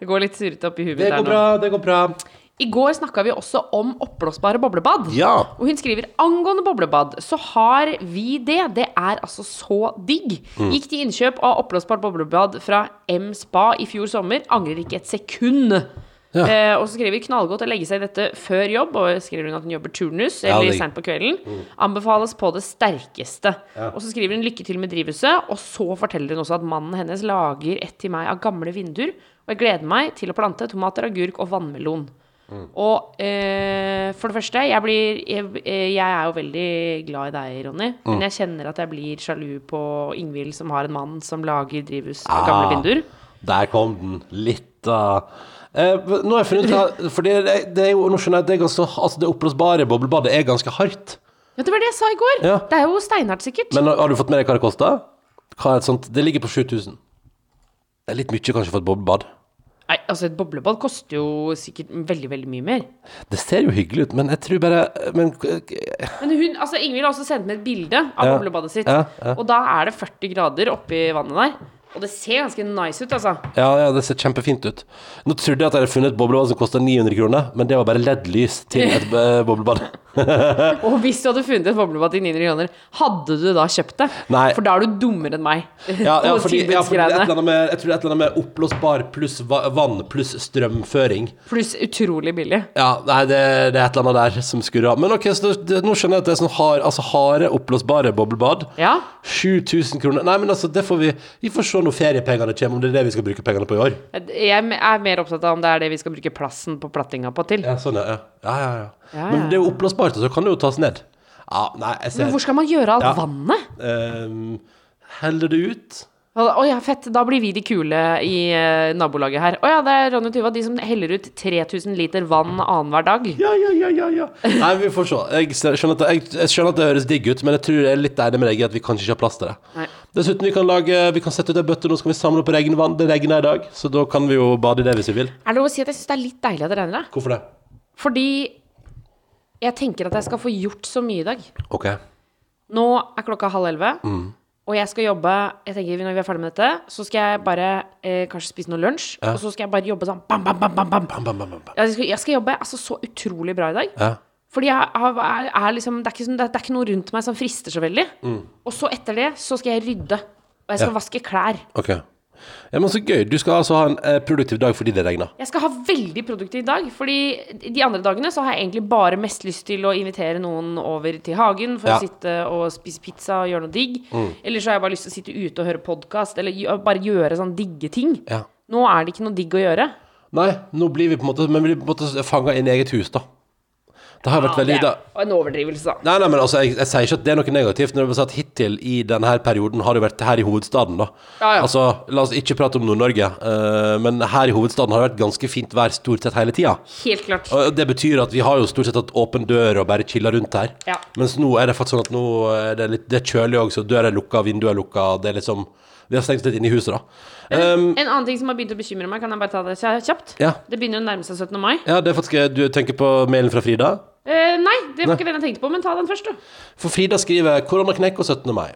Det går litt surrete opp i huet det mitt går nå. bra, det går bra. I går snakka vi også om oppblåsbare boblebad. Ja. Og hun skriver angående boblebad, så har vi det. Det er altså så digg. Mm. Gikk til innkjøp av oppblåsbart boblebad fra M Spa i fjor sommer. Angrer ikke et sekund. Ja. Eh, og så skriver vi knallgodt å legge seg i dette før jobb, og skriver hun at hun jobber turnus eller ja, seint på kvelden. Anbefales på det sterkeste. Og så skriver hun lykke til med drivhuset, og så forteller hun også at mannen hennes lager et til meg av gamle vinduer, og jeg gleder meg til å plante tomater, agurk og vannmelon. Og eh, for det første, jeg, blir, jeg, eh, jeg er jo veldig glad i deg, Ronny. Men jeg kjenner at jeg blir sjalu på Ingvild, som har en mann som lager drivhus av gamle Ah. vinduer. Der kom den. Litt av eh, Nå har jeg funnet ut For det, det, er jo Nå skjønner jeg at det er ganske Altså, det oppblåsbare boblebadet er ganske hardt. Ja, det var det jeg sa i går. Ja. Det er jo steinhardt, sikkert. Men har du fått med deg hva det sånt? Det ligger på 7000. Det er litt mye kanskje for et boblebad. Nei, altså Et boblebad koster jo sikkert veldig veldig mye mer. Det ser jo hyggelig ut, men jeg tror bare Men Men hun, altså Ingvild har også sendt meg et bilde av Ja. boblebadet sitt. Ja, ja. Og da er det 40 grader oppi vannet der. Og det ser ganske nice ut, altså. Ja, ja, det ser kjempefint ut. Nå trodde jeg at jeg hadde funnet et boblebad som kosta 900 kroner, men det var bare LED-lys til et eh, boblebad. Og hvis du hadde funnet et boblebad til 900 kroner, hadde du da kjøpt det? Nei. For da er du dummere enn meg. Ja, ja, fordi, ja, fordi et eller annet med, jeg tror det er et eller annet med oppblåsbar pluss vann pluss strømføring. Pluss utrolig billig. Ja, nei, det, det er et eller annet der som skurrer. Men ok, så det, nå skjønner jeg at det er sånn hard, altså harde, oppblåsbare boblebad. Ja. 7000 kroner. Nei, men altså, det får vi Vi får se når feriepengene kommer, om det er det vi skal bruke pengene på i år. Jeg er mer opptatt av om det er det vi skal bruke plassen på plattinga på til. Ja, sånn, ja. Ja, ja, ja. Ja, Men det er jo oppblåsbart, så kan det jo tas ned. Ja, nei, jeg ser Men hvor skal man gjøre alt vannet? Um, Heller det ut? Å ja, fett. Da blir vi de kule i uh, nabolaget her. Å ja, det er Ronny og Tuva, de som heller ut 3000 liter vann annenhver dag. Ja, ja, ja, ja, ja. Nei, vi får se. Jeg skjønner, at jeg, jeg skjønner at det høres digg ut, men jeg tror jeg er litt enig med deg i at vi kanskje ikke har plass til det. Nei. Dessuten, vi kan, lage, vi kan sette ut ei bøtte, nå skal vi samle opp regnvann. Det regner i dag, så da kan vi jo bade i det hvis vi vil. Er det lov å si at jeg syns det er litt deilig at det regner? Hvorfor det? Fordi jeg tenker at jeg skal få gjort så mye i dag. Ok. Nå er klokka halv elleve, og jeg skal jobbe Jeg tenker Når vi er ferdig med dette, så skal jeg bare eh, kanskje spise noe lunsj, og så skal jeg bare jobbe sånn bam, bam, bam, bam, bam. Bam, bam, bam, bam. Jeg skal, jeg skal jobbe altså så utrolig bra i dag. Ja. Fordi jeg har, er, er liksom, det, er ikke, sånn- det, er, ikke noe rundt meg som frister så veldig. Og så etter det så skal jeg rydde. Og jeg skal Ja. vaske klær. Ok. Ja, men så gøy. Du skal altså ha en eh, produktiv dag fordi det regner. Jeg skal ha veldig produktiv dag. Fordi de andre dagene så har jeg egentlig bare mest lyst til å invitere noen over til hagen for Ja. å sitte og spise pizza og gjøre noe digg. Eller så har jeg bare lyst til å sitte ute og høre podkast, eller bare gjøre sånn digge ting. Ja. Nå er det ikke noe digg å gjøre. Nei, nå blir vi på en måte Men vi blir på en måte fanga i eget hus, da. Det har vært veldig det er en overdrivelse, da. Nei, nei, men altså, jeg, jeg sier ikke at det er noe negativt. Når sagt Hittil i denne perioden har det vært her i hovedstaden, da. Ja, ja. Altså, La oss ikke prate om Nord-Norge, uh, men her i hovedstaden har det vært ganske fint vær stort sett hele tida. Helt klart. Og det betyr at vi har jo stort sett hatt åpen dør og bare chilla rundt her. Ja. Mens nå er det faktisk sånn at nå er det litt Det er kjølig òg, så døra er lukka, vinduet er lukka. Det er liksom Vi har stengt litt inne i huset, da. Um, En annen ting som har begynt å bekymre meg, kan jeg bare ta det kjapt? Ja. Det begynner å nærme seg 17. mai. ja, det er faktisk Du tenker på mailen fra Frida? Eh, nei, det var ikke den jeg tenkte på, men ta den først, du. For Frida skriver 'koronaknekk og 17. mai'.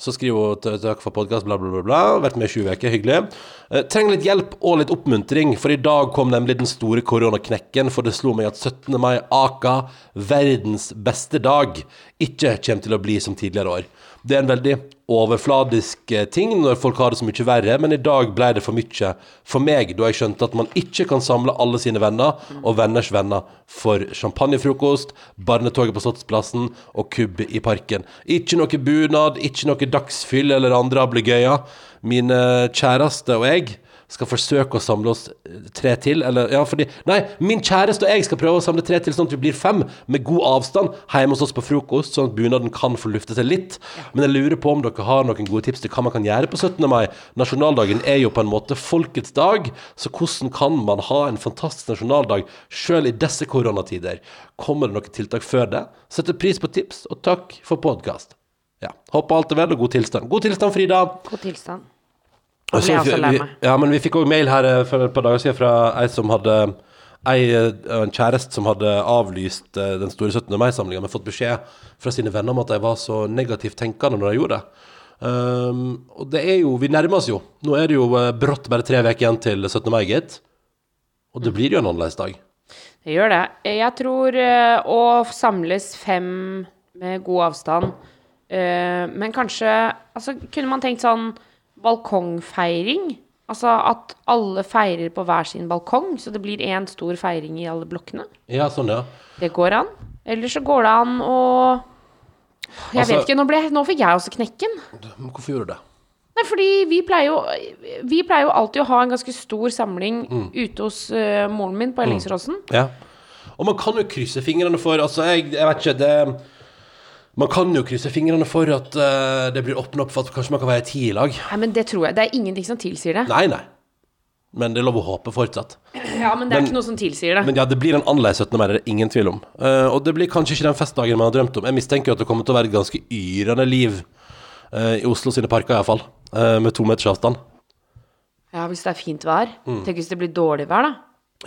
Så skriver hun 'takk for podkast', bla, bla, bla. bla. Vært med i sju uker, hyggelig. Eh, trenger litt hjelp og litt oppmuntring, for i dag kom nemlig den store koronaknekken. For det slo meg at 17. mai, Aka, verdens beste dag, ikke kommer til å bli som tidligere år. Det er en veldig overfladisk eh, ting når folk har det så mye verre, men i dag ble det for mye for meg, da jeg skjønte at man ikke kan samle alle sine venner og venners venner for champagnefrokost, barnetoget på Slottsplassen og kubb i parken. Ikke noe bunad, ikke noe dagsfyll eller andre ablegøyer. Mine kjæreste og jeg skal forsøke å samle oss eh, tre til, eller ja, fordi Nei, min kjæreste og jeg skal prøve å samle tre til, sånn at vi blir fem, med god avstand, hjemme hos oss på frokost, sånn at bunaden kan få lufte seg litt. Men jeg lurer på om dere har noen gode tips til hva man kan gjøre på 17. mai. Nasjonaldagen er jo på en måte folkets dag, så hvordan kan man ha en fantastisk nasjonaldag sjøl i disse koronatider? Kommer det noen tiltak før det? Setter pris på tips, og takk for podkast. Ja. Håper alt er vel, og god tilstand. God tilstand, Frida. God tilstand. Og ble så også vi- lei meg. Ja, men vi fikk òg mail her eh, for et par dager siden fra ei som hadde ei, eh, en kjæreste som hadde avlyst eh, den store 17. mai-samlinga, men fått beskjed fra sine venner om at de var så negativt tenkende når de gjorde det. Um, og det er jo Vi nærmer oss jo. Nå er det jo brått bare tre uker igjen til 17. mai, gitt. Og det blir jo en annerledes dag. Det gjør det. Jeg tror å samles fem med god avstand Men kanskje Altså, kunne man tenkt sånn balkongfeiring? Altså at alle feirer på hver sin balkong, så det blir én stor feiring i alle blokkene? Ja, sånn, ja. Det går an. Eller så går det an å Jeg Altså- vet ikke, nå, ble, nå fikk jeg også knekken. Hvorfor gjorde du det? Nei, fordi vi pleier jo Vi pleier jo alltid å ha en ganske stor samling Mm. ute hos uh, moren min på Ellingsråsen. Ja. Og man kan jo krysse fingrene for Altså, jeg, jeg vet ikke det Man kan jo krysse fingrene for at eh, det blir åpna opp for at kanskje man kan være ti i lag. Nei, men det tror jeg Det er ingenting som tilsier det. Nei, nei. Men det er lov å håpe fortsatt. Ja, men det er Men- ikke noe som tilsier det. Men ja, det blir en annerledes 17. mai, det er det ingen tvil om. Eh, og det blir kanskje ikke den festdagen man har drømt om. Jeg mistenker at det kommer til å være et ganske yrende liv eh, i Oslo sine parker, iallfall. Uh, med to meters avstand. Ja, Hvis det er fint vær. Mm. Tenk hvis det blir dårlig vær, da.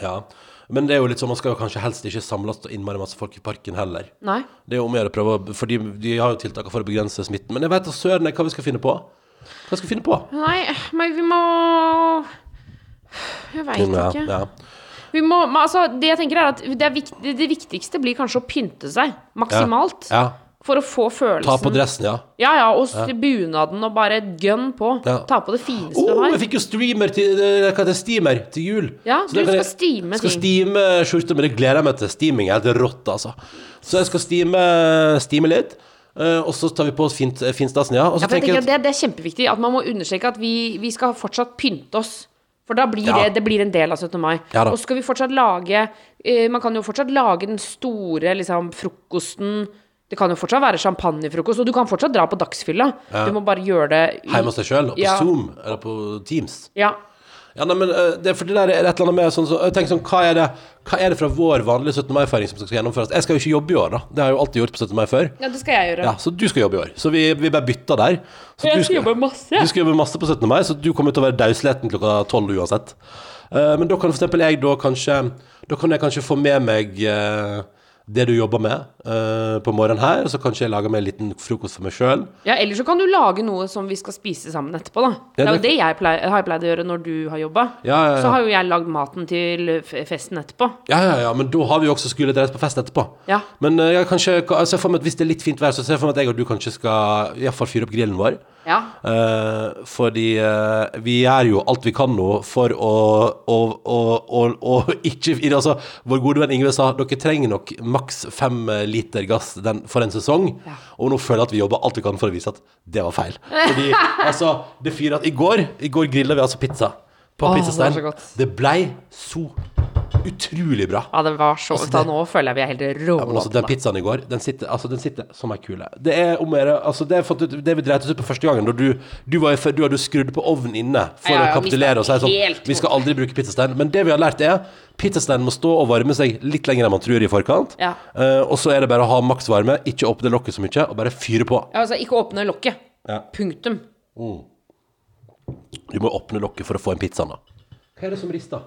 Ja. Men det er jo litt sånn, man skal jo kanskje helst ikke samles og innmari masse folk i parken heller. Nei. Det er jo om å gjøre å prøve å Fordi de har jo tiltak for å begrense smitten. Men jeg vet da søren hva vi skal finne på. Hva skal vi finne på? Nei, men vi må Jeg veit Ja, ikke. ja. Vi må, men altså, det jeg tenker er at det, er vikt, det, det viktigste blir kanskje å pynte seg maksimalt. ja. For å få følelsen Ta på dressen, ja. Ja, ja, og ja. bunaden og bare gønn på. Ja. Ta på det fineste oh, du har. jeg fikk jo streamer til eh, Hva det? Steamer til jul. Ja, Så du skal jeg- steame Skal ting. steame skjorte, men det gleder jeg meg til. Steaming er helt rått, altså. Så jeg skal steame, steame litt. Uh, og så tar vi på oss fint, finstasen, ja. Og så Ja, det, det er kjempeviktig at man må understreke at vi, vi skal fortsatt pynte oss. For da blir Ja. det, det blir en del av 17. mai. Ja og så skal vi fortsatt lage uh, Man kan jo fortsatt lage den store liksom, frokosten. Det kan jo fortsatt være champagnefrokost, og du kan fortsatt dra på dagsfylla. Du må bare gjøre det Hjemme hos deg sjøl, på Ja. Zoom eller på Teams. Ja. Ja, nei, men eh, det er for det der er et eller annet med sånn, så, tenk sånn, hva er, det, hva er det fra vår vanlige 17. mai-feiring som skal gjennomføres? Jeg skal jo ikke jobbe i år, da. Det har jeg jo alltid gjort på 17. mai før. Ja, det skal jeg gjøre. Ja, Så du skal jobbe i år. Så vi, vi bare bytta der. Så Jeg du skal jobbe masse. Du skal jobbe masse på 17. mai, så du kommer til å være dausleten klokka tolv uansett. Uh, men da kan for eksempel jeg da kanskje Da kan jeg kanskje få med meg eh, det du jobber med uh, på morgenen her, og så kanskje jeg lager meg en liten frokost for meg sjøl. Ja, Eller så kan du lage noe som vi skal spise sammen etterpå, da. det er jo det jeg pleier, har jeg pleid å gjøre når du har jobba. Ja, ja, ja. Så har jo jeg lagd maten til festen etterpå. Ja, ja, ja, men da har vi jo også skulle reise på fest etterpå. Ja. Men uh, jeg kanskje, jeg for meg at hvis det er litt fint vær, så ser jeg for meg at jeg og du kanskje skal i hvert fall fyre opp grillen vår. Ja. Uh, fordi uh, vi gjør jo alt vi kan nå for å, å, å, å, ikke Altså, vår gode venn Ingve sa dere trenger nok maks fem eh, liter gass den, for en sesong. Ja. Og nå føler jeg at vi jobber alt vi kan for å vise at det var feil. Fordi altså, det fyrer at I går I går grilla vi altså pizza på oh, pizzastein. det. Det blei så utrolig bra. ja, det var så Altså, det- nå føler jeg vi er helt rå. Ja, men altså, den pizzaen i går, den sitter, altså, den sitter som ei kule. Det er om jeg, altså, Det at det vi dreit oss ut på første gangen, da du, du, var, du hadde skrudd på ovnen inne for Ja, å kapitulere og si sånn Vi skal aldri bruke pizzastein. Men det vi har lært, er pizzasteinen må stå og varme seg litt lenger enn man tror i forkant. Ja. Uh, og så er det bare å ha maksvarme, ikke åpne lokket så mye, og bare fyre på. Ja, altså, ikke åpne lokket. Ja. Punktum. Du må åpne lokket for å få en pizza nå. Hva er det som rister?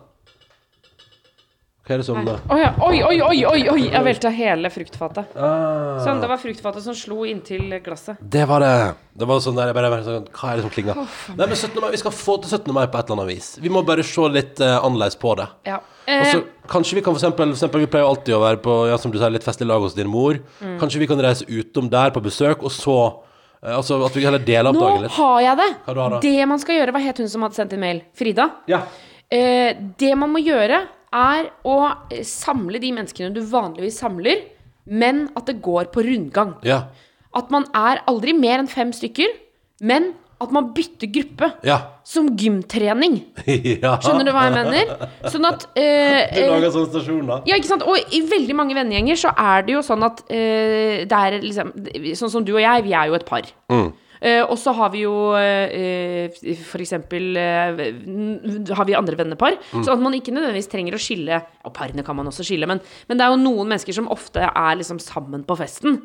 Hva er det som da? Oi, ja. oi, oi, oi, oi, oi! Jeg velta hele fruktfatet. ah. Sånn, det var fruktfatet som slo inntil glasset. Det var det. Det var sånn der jeg bare, bare sånn, Hva er det som klinger? Nei, men 17. mai, Vi skal få til 17. mai på et eller annet vis. Vi må bare se litt uh, annerledes på det. Ja. Og så Eh, Kanskje vi kan for eksempel, for eksempel Vi pleier jo alltid å være på Ja, som du sier, litt festlig lag hos din mor. Mm. Kanskje vi kan reise utom der på besøk, og så eh, Altså at vi heller deler opp nå dagen litt. Nå har jeg det! Hva du har da? Det man skal gjøre Hva het hun som hadde sendt inn mail? Frida? Ja. Eh, det man må gjøre, er å eh, samle de menneskene du vanligvis samler, men at det går på rundgang. Ja. At man er aldri mer enn fem stykker, men at man bytter gruppe. Ja. Som gymtrening. ja. Skjønner du hva jeg mener? Sånn at eh, Du eh, lager sånn stasjon, da. Ja, ikke sant? Og i veldig mange vennegjenger så er det jo sånn at eh, det er liksom Sånn som du og jeg, vi er jo et par. Eh, og så har vi jo eh, for eksempel eh, har vi andre vennepar. Så at man ikke nødvendigvis trenger å skille Og parene kan man også skille, men, men det er jo noen mennesker som ofte er liksom sammen på festen.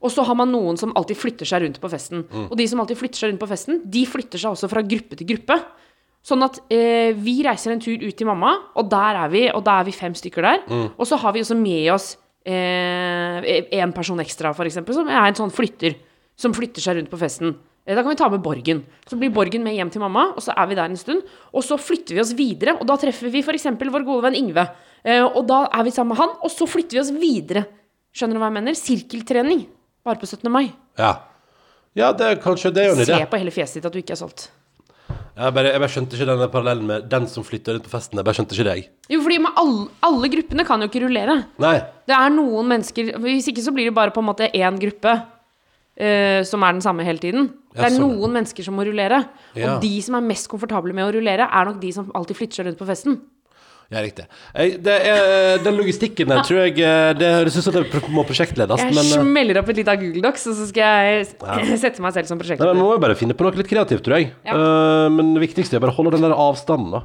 Og så har man noen som alltid flytter seg rundt på festen. Og de som alltid flytter seg rundt på festen, de flytter seg også fra gruppe til gruppe. Sånn at eh, vi reiser en tur ut til mamma, og der er vi, og da er vi fem stykker der. Og så har vi også med oss eh, en person ekstra, for eksempel, som er en sånn flytter. Som flytter seg rundt på festen. Eh, Da kan vi ta med Borgen. Så blir Borgen med hjem til mamma, og så er vi der en stund. Og så flytter vi oss videre, og da treffer vi f.eks. vår gode venn Yngve. Eh, og da er vi sammen med han, og så flytter vi oss videre. Skjønner du hva jeg mener? Sirkeltrening. Bare på 17. mai. Ja. Ja, det kanskje det er jo en idé. Se på hele fjeset ditt at du ikke er solgt. Jeg bare, jeg bare skjønte ikke denne parallellen med den som flytter rundt på festen. Jeg bare skjønte ikke deg. Jo, fordi alle, alle gruppene kan jo ikke rullere. Nei. Det er noen mennesker Hvis ikke så blir det bare på en måte én gruppe eh, som er den samme hele tiden. Det er sånn. noen mennesker som må rullere. Ja. Og de som er mest komfortable med å rullere, er nok de som alltid flytter seg rundt på festen. Ja, riktig. Det er, den logistikken der tror jeg eh, Det høres ut som det må prosjektledes, Jeg men eh, smeller opp et lite Google Docs, og så skal jeg ja. sette meg selv som Nei, men. Man må jo bare finne på noe litt kreativt, tror jeg. Ja. Eh, men det viktigste er bare å holde den der avstanden, da.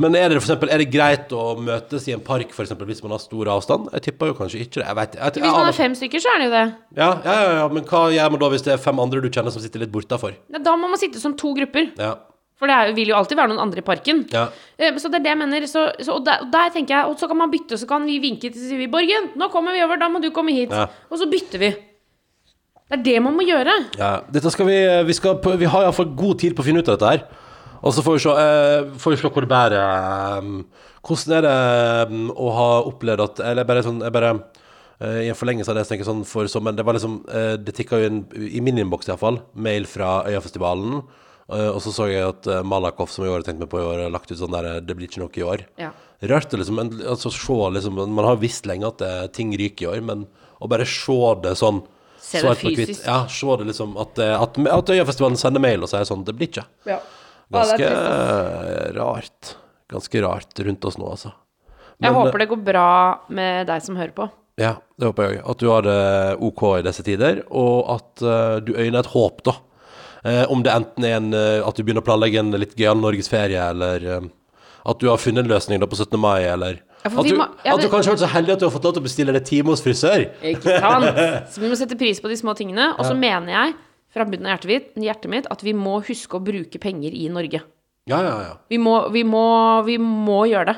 Men er det for eksempel, er det greit å møtes i en park for eksempel, hvis man har stor avstand? Jeg tipper jo kanskje ikke det. Jeg vet, jeg, jeg, Hvis man har er fem stykker, så er det jo det. ja, ja, ja, ja, men hva gjør man da hvis det er fem andre du kjenner som sitter litt bortafor? Ja, Da må man sitte som to grupper. Ja. For det er, vil jo alltid være noen andre i parken. Ja. Eh, Så det er det jeg mener. Så, så, og, der, og der tenker jeg Og så kan man bytte, og så kan vi vinke til Sivi Borgen, nå kommer vi over, da må du komme hit. Ja. Og så bytter vi. Det er det man må gjøre. Ja, dette skal vi Vi, skal, vi har iallfall god tid på å finne ut av dette her. Og så får vi se, eh, får vi se hvor det bærer. eh, hvordan er det eh, å ha opplevd at Eller bare sånn jeg bare, eh, I en forlengelse av det, så tenker jeg sånn for sommeren Det var liksom Det tikka jo inn, i min innboks iallfall, mail fra Øyafestivalen. og så så jeg at Malakoff, som jeg har tenkt meg på i år, har lagt ut sånn der Det blir ikke noe i år. Ja. Rart å liksom, altså, se liksom Man har visst lenge at det, ting ryker i år, men å bare se det sånn Se det svart på hvitt. fysisk. Ja, se det liksom at, at, at Øyafestivalen sender mail og sier sånn Det blir ikke. Ja. Ganske Ja, eh, rart. Ganske rart rundt oss nå, altså. Jeg håper det går bra med deg som hører på. Ja, det håper jeg òg. At du har det OK i disse tider, og at uh, du øyner et håp, da. Uh, om det enten er en, uh, at du begynner å planlegge en litt gøyal norgesferie, eller, eh, At du har funnet en løsning da på 17. mai, eller Ja, at du, må- ja, at du kanskje har vært så heldig at du har fått lov til å bestille deg time hos frisør. Ikke sant? Så vi må sette pris på de små tingene. Og så mener jeg fra bunnen av hjertet mitt, hjertet mitt at vi må huske å bruke penger i Norge. Ja, ja, ja. Vi må, vi må, vi må gjøre det.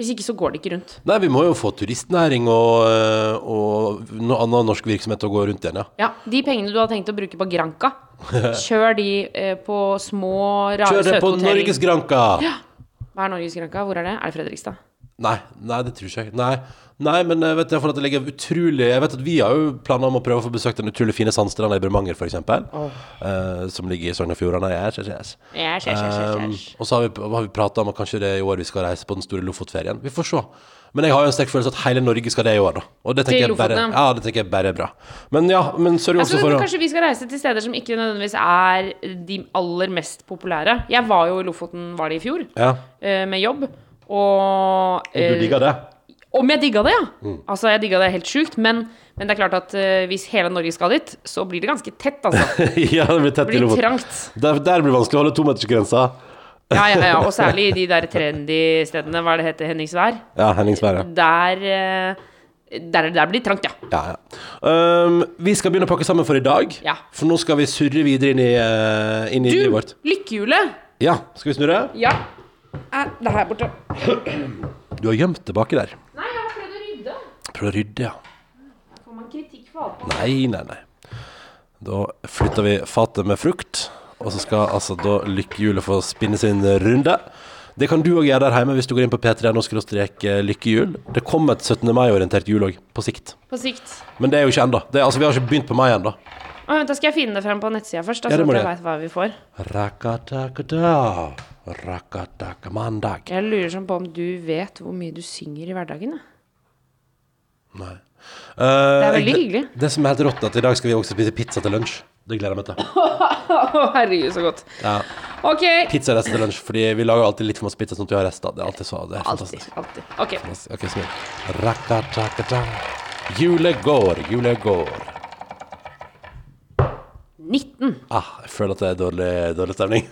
Hvis ikke så går det ikke rundt. Nei, vi må jo få turistnæring og, øh, og noe annen norsk virksomhet til å gå rundt igjen, ja. Ja, De pengene du har tenkt å bruke på Granka, kjør de eh, på små, rare, Kjør det på Norges Granka! Ja. Hva er Norges Granka? Hvor er det? Er det Fredrikstad? Nei, nei, det tror ikke jeg. Nei, nei men jeg vet, jeg, at det ligger utrolig Jeg vet at vi har jo planer om å prøve å få besøkt den utrolig fine sandstranda i Bremanger, f.eks. Uh, som ligger i Sogn og Fjordane. Yes, yes, yes. Yes, yes, yes, yes, Um, og så har vi, har vi prata om at kanskje det er i år vi skal reise på den store Lofotferien. Vi får se. Men jeg har jo en sterk følelse at hele Norge skal det i år, da. Og det tenker, jeg bare, ja, det tenker jeg bare er bra. Men ja, men sørg Jeg også for å kanskje vi skal reise til steder som ikke nødvendigvis er de aller mest populære. Jeg var jo i Lofoten, var det i fjor, Ja, eh, med jobb. Og, og du digga det? Om jeg digga det, ja! Mm. Altså, jeg digga det helt sjukt. Men, men det er klart at uh, hvis hele Norge skal dit, så blir det ganske tett, altså. ja, det blir tett Det blir trangt. Der, der blir det vanskelig å holde tometersgrensa. Ja, ja, ja. Og særlig i de der trendy stedene, hva er det heter, Henningsvær. Ja, Henningsvær, ja. Der, uh, der, der blir det trangt, ja. Ja, ja. Um, vi skal begynne å pakke sammen for i dag. Ja. For nå skal vi surre videre inn i, uh, inn i Du, livet vårt. lykkehjulet! Ja, skal vi snurre? Ja. Er det her borte? Du har gjemt det baki der. Nei, jeg har prøvd å rydde. Prøv å rydde, ja. Får man kritikk for alt? Nei, nei, nei. Da flytter vi fatet med frukt, og så skal altså da lykkehjulet få spinne sin runde. Det kan du òg gjøre der hjemme hvis du går inn på p3.no lykkehjul. Det kommer et 17. mai-orientert hjul òg, på sikt. På sikt. Men det er jo ikke ennå. Altså, vi har ikke begynt på mai ennå. Da skal jeg finne det frem på nettsida først, da, Ja, så må at jeg du. veit hva vi får. Rakatakada, mandag. Jeg lurer sånn på om du vet hvor mye du synger i hverdagen. Da. Nei. Det er veldig jeg- hyggelig. Det som er helt rått, at i dag skal vi også spise pizza til lunsj. Det gleder jeg meg til. Herregud, så godt. Ja. OK. Pizza rester til lunsj, fordi vi lager alltid litt for masse pizza sånn at vi har rester. Det er alltid så, det er Alltid. fantastisk. alltid. OK. okay så, Rakatakata. Julet går, julet går. 19. Ah, jeg føler at det er dårlig, dårlig stemning.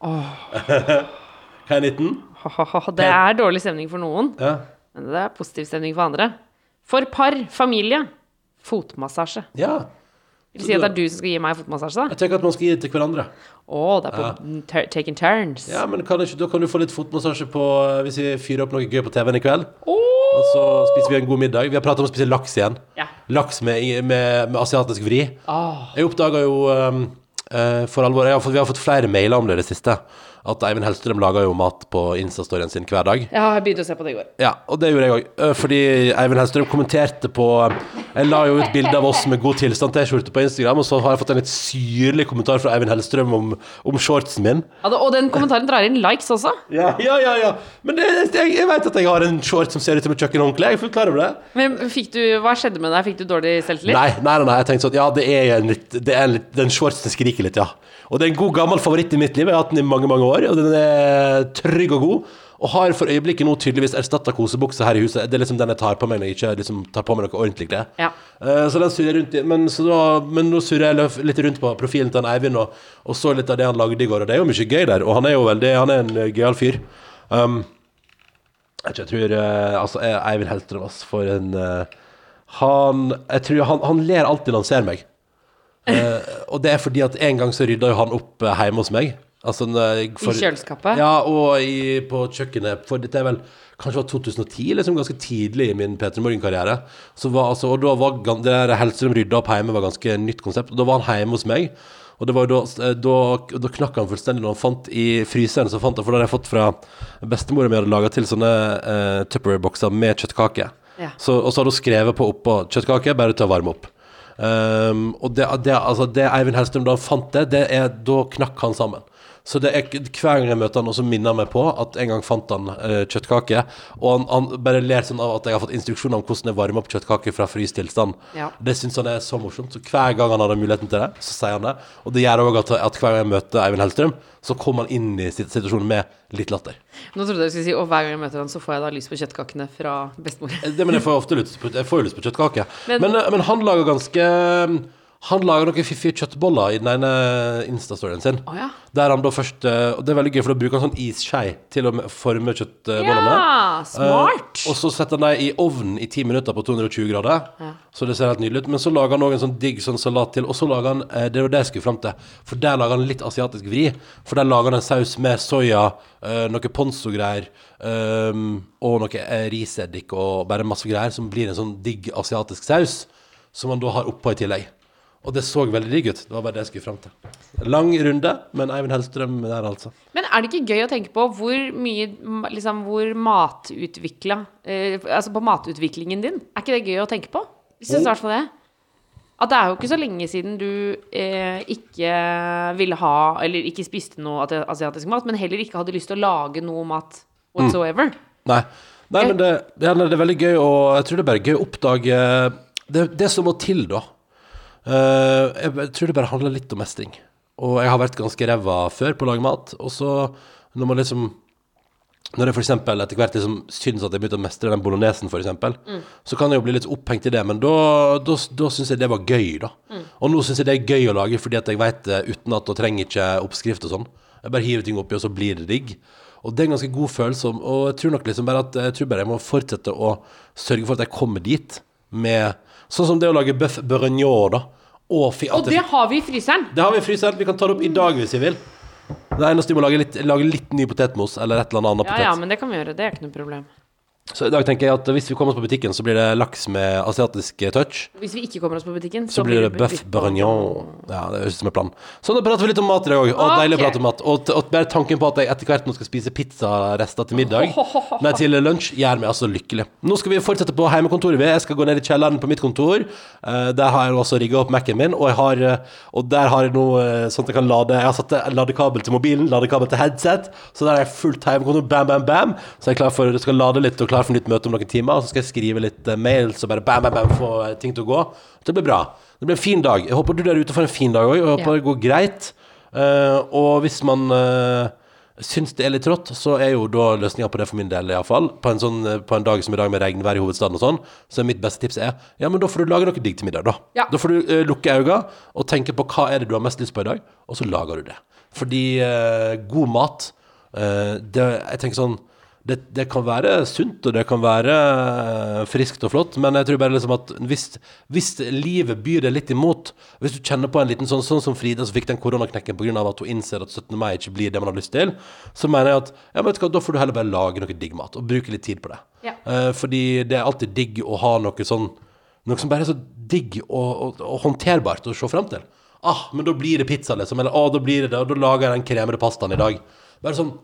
Hva er 19? Det er dårlig stemning for noen, Ja. men det er positiv stemning for andre. For par, familie, fotmassasje. ja. Vil si at det er du som skal gi meg fotmassasje, da? Jeg tenker at man skal gi det til hverandre. Å, det er på ja. taking turns. Ja, men kan ikke, da kan du få litt fotmassasje på eh, hvis vi fyrer opp noe gøy på TV-en i kveld. Og så spiser vi en god middag. Vi har pratet om å spise laks igjen. Ja. Laks med, med, med asiatisk vri. Oh. Jeg oppdaga jo um, for alvor har fått, Vi har fått flere mailer om det i det siste. At Eivind Hellstrøm lager jo mat på Insta-storyen sin hver dag. Ja, jeg begynte å se på det i går. Ja, og det gjorde jeg òg. Fordi Eivind Hellstrøm kommenterte på Jeg la jo ut bilde av oss med god tilstand-T-skjorte på Instagram, og så har jeg fått en litt syrlig kommentar fra Eivind Hellstrøm om, om shortsen min. Ja, og den kommentaren drar inn likes også. Ja, ja, ja. ja. Men det, jeg, jeg vet at jeg har en short som ser ut som et kjøkkenhåndkle. Jeg er fullt klar over det. Men fikk du, hva skjedde med deg? Fikk du dårlig selvtillit? Nei, nei, nei, jeg tenkte sånn Ja, det er en litt, det er en litt Den shortsen skriker litt, ja. Og det er en god gammel favoritt i mitt liv. Jeg har hatt den i mange, mange år, og den er trygg og god. Og har for øyeblikket nå tydeligvis erstatta kosebuksa her i huset. Det er liksom den jeg tar på meg når jeg ikke liksom tar på meg noe ordentlig klær. Ja. Uh, så den surrer rundt i. Men, så da, men nå surrer jeg litt rundt på profilen til Eivind og, og så litt av det han lagde i går, og det er jo mye gøy der. Og han er jo veldig Han er en eh, gøyal fyr. Um, jeg tror, uh, Altså, Eivind ass, for en uh, Han Jeg tror han, han ler alltid når han ser meg. Og det er fordi at en gang så rydda jo han opp hjemme hos meg. Altså, for- I kjøleskapet? Ja, og i, på kjøkkenet. For dette er vel kanskje var 2010, liksom ganske tidlig i min Peter Morgen-karriere. Altså, og da var det der Hellstrøm rydda opp hjemme var ganske nytt konsept. Og da var han hjemme hos meg. Og det var jo da, da, da knakk han fullstendig når han fant i fryseren. Så fant han, For da hadde jeg fått fra bestemora mi hadde laga til sånne uh, Tupperware-bokser med kjøttkake. Ja. Så, og så hadde hun skrevet på oppå kjøttkake, bare til å varme opp. Um, og det, det, altså det Eivind Hellstrøm da han fant det, det er, da knakk han sammen. Så det er hver gang jeg møter han, og så minner han meg på at en gang fant han uh, kjøttkake. Og han, han bare ler sånn av at jeg har fått instruksjoner om hvordan jeg varmer opp kjøttkake fra fryst tilstand. Ja. Det syns han er så morsomt. Så hver gang han hadde muligheten til det, så sier han det. Og det gjør òg at, at hver gang jeg møter Eivind Hellstrøm, så kommer han inn i situasjonen med litt latter. Nå trodde jeg du skulle si Og hver gang jeg møter han, så får jeg da lyst på kjøttkakene fra bestemor. Det, men jeg får ofte lyst på, lyst på kjøttkake. Men- Men, men, han lager ganske Han lager noen fiffige kjøttboller i den ene Insta-storyen sin. Oh, ja. Der han da først eh, Og det er veldig gøy, for da bruker han sånn isskei til å forme kjøttbollene. Ja, smart. uh, og så setter han dem i ovnen i ti minutter på 220 grader. Så det ser helt nydelig ut. Men så lager han òg en sånn digg sånn salat til. Og så lager han eh, Det var det jeg skulle fram til. For der lager han litt asiatisk vri. For der lager han en saus med soya, uh, noe ponzo-greier um, og noe riseddik og bare masse greier, som blir en sånn digg asiatisk saus. Som han da har oppå i tillegg. Og det så veldig digg ut. Det var bare det jeg skulle fram til. Lang runde, men Eivind Hellstrøm der, altså. Men er det ikke gøy å tenke på hvor mye liksom, Hvor matutvikla eh, Altså på matutviklingen din? Er ikke det gøy å tenke på? Jeg syns i hvert fall det. At det er jo ikke så lenge siden du eh, ikke ville ha Eller ikke spiste noe asiatisk mat, men heller ikke hadde lyst til å lage noe mat whatsoever. Nei. Nei, men det, det, er, det er veldig gøy, og jeg tror det er bare gøy å oppdage det, det som må til, da. Eh, jeg, tror det bare handler litt om mestring. Og jeg har vært ganske ræva før på å lage mat, og så når man liksom når jeg eksempel etter hvert liksom syns at jeg begynte å mestre den bolognesen, for eksempel, så kan jeg jo bli litt opphengt i det, men da, da, da syns jeg det var gøy, da. Og nå syns jeg det er gøy å lage fordi at jeg veit det utenat og trenger ikke oppskrift og sånn. Jeg bare hiver ting oppi, og så blir det digg. Og det er en ganske god følelse, og jeg tror nok liksom bare at jeg tror bare jeg må fortsette å sørge for at jeg kommer dit med Sånn som det å lage bøff bourguignon, da. At Og det har vi i fryseren! det har vi i fryseren. Vi kan ta det opp i dag hvis vi vil. Det eneste vi må lage litt, lage litt ny potetmos eller et eller annet annet Ja, potet. ja, men det kan vi gjøre. Det er ikke noe problem. Så i dag tenker jeg at hvis vi kommer oss på butikken, så blir det laks med asiatisk eh, touch. Hvis vi ikke kommer oss på butikken, Så blir det bøff bourguignon. Ja, det høres ut som en plan. Så da prater vi litt om mat i dag òg. Og deilig å prate om mat. Og, og bare tanken på at jeg etter hvert nå skal spise pizzarester til middag, nei, til lunsj, gjør meg altså lykkelig. Nå skal vi fortsette på heimekontoret. Jeg skal gå ned i kjelleren på mitt kontor. Eh, der har jeg også rigga opp Mac-en min, og, jeg har, eh, og der har jeg nå sånn at jeg kan lade Jeg har satt ladekabel til mobilen, ladekabel til headset, så der er jeg fullt heimekontor. Bam, bam, bam. Så jeg er klar for, jeg skal lade litt og klar for nytt møte om noen timer. Og så skal jeg skrive litt eh, mails og bare bam, bam, bam, få eh, ting til å gå. Det blir bra. Det blir en fin dag. Jeg håper du der ute får en fin dag òg. Jeg håper det går greit. Eh, og hvis man uh, syns det er litt trått, så er jo da løsninga på det for min del, iallfall. På, en sånn, eh, på en dag som i dag med regnvær i hovedstaden og sånn, så er mitt beste tips er ja, men da får du lage noe digg til middag, da. Ja. Da får du eh, lukke øynene og tenke på hva er det du har mest lyst på i dag, og så lager du det. Fordi eh, god mat eh, det, Jeg tenker sånn det, det kan være sunt, og det kan være eh, friskt og flott, men jeg tror bare liksom at hvis, hvis livet byr deg litt imot, hvis du kjenner på en liten sånn, sånn som Frida som fikk den koronaknekken pga. at hun innser at 17. mai ikke blir det man har lyst til, så mener jeg at ja, men vet du hva, da får du heller bare lage noe digg mat, og bruke litt tid på det. Ja. Eh, fordi det er alltid digg å ha noe sånn Noe som bare er så digg og, og, og håndterbart å se fram til. Ah, men da blir det pizza, liksom. Eller ah, da blir det det, og da lager jeg den kremede pastaen i dag. Bare sånn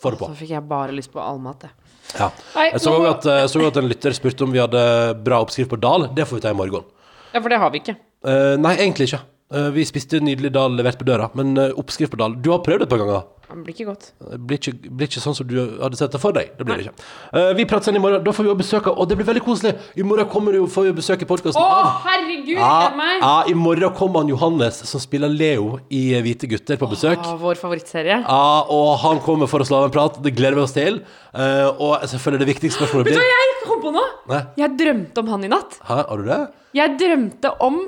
Få det på. Så fikk jeg bare lyst på allmat, jeg. Ja. Jeg så jo at, eh, så at en lytter spurte om vi hadde bra oppskrift på dal. Det får vi ta i morgen. Ja, for det har vi ikke. Eh, nei, egentlig ikke. Eh, vi spiste nydelig dal levert på døra, men eh, oppskrift på dal Du har prøvd det et par ganger. Det blir ikke godt. Det blir ikke, blir ikke sånn som du hadde sett det for deg. Det blir det ikke. Uh, vi prates igjen i morgen. Da får vi jo besøk av Og det blir veldig koselig. I morgen kommer jo, får vi besøk i podkasten Å, herregud! ja, meg! ja, I morgen kommer han Johannes, som spiller Leo i Hvite gutter, på besøk. Oh, vår favorittserie. Ja, og han kommer for å slå av en prat. Det gleder vi oss til. Uh, og selvfølgelig det viktigste spørsmålet Vet du hva jeg kom på nå? Nei. Jeg drømte om han i natt. Hæ, har du det? Jeg drømte om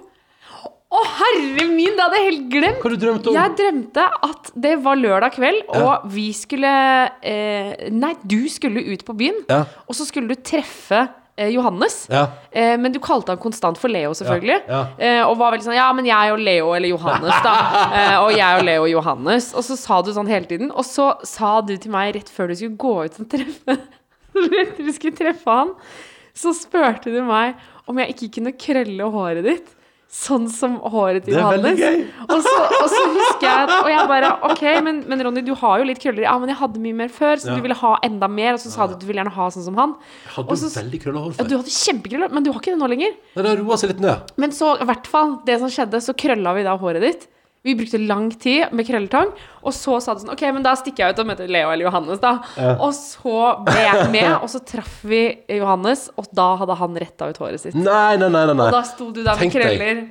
Å, herre min, det hadde jeg helt glemt! Hva du drømte om? Jeg drømte at det var lørdag kveld, og vi skulle eh, Nei, du skulle ut på byen, Ja. og så skulle du treffe eh, Johannes. Ja. Eh, men du kalte han konstant for Leo, selvfølgelig. Ja, Eh, og var veldig sånn Ja, men jeg og Leo, eller Johannes, da. Eh, og jeg og Leo og Johannes. Og så sa du sånn hele tiden. Og så sa du til meg rett før du skulle gå ut og treffe Rett du skulle treffe han, så spurte du meg om jeg ikke kunne krølle håret ditt. Sånn som håret til Det er veldig Johannes. gøy. Og så, og så husker jeg at Og jeg bare OK, men, men Ronny, du har jo litt krøller. Ja, men jeg hadde mye mer før, så Ja. du ville ha enda mer. Og så sa du at du ville gjerne ha sånn som han. Jeg hadde Og så- veldig krølla hår før. Ja, du hadde kjempekrøller, men du har ikke det nå lenger. Men det har roa seg litt ned. Men så, i hvert fall, det som skjedde, så krølla vi da håret ditt. Vi brukte lang tid med krølletang, og så sa du sånn OK, men da stikker jeg ut og møter Leo eller Johannes, da. Og så ble jeg med, og så traff vi Johannes, og da hadde han retta ut håret sitt. Nei, nei, nei. nei. Og da sto du der med Tenk deg. krøller.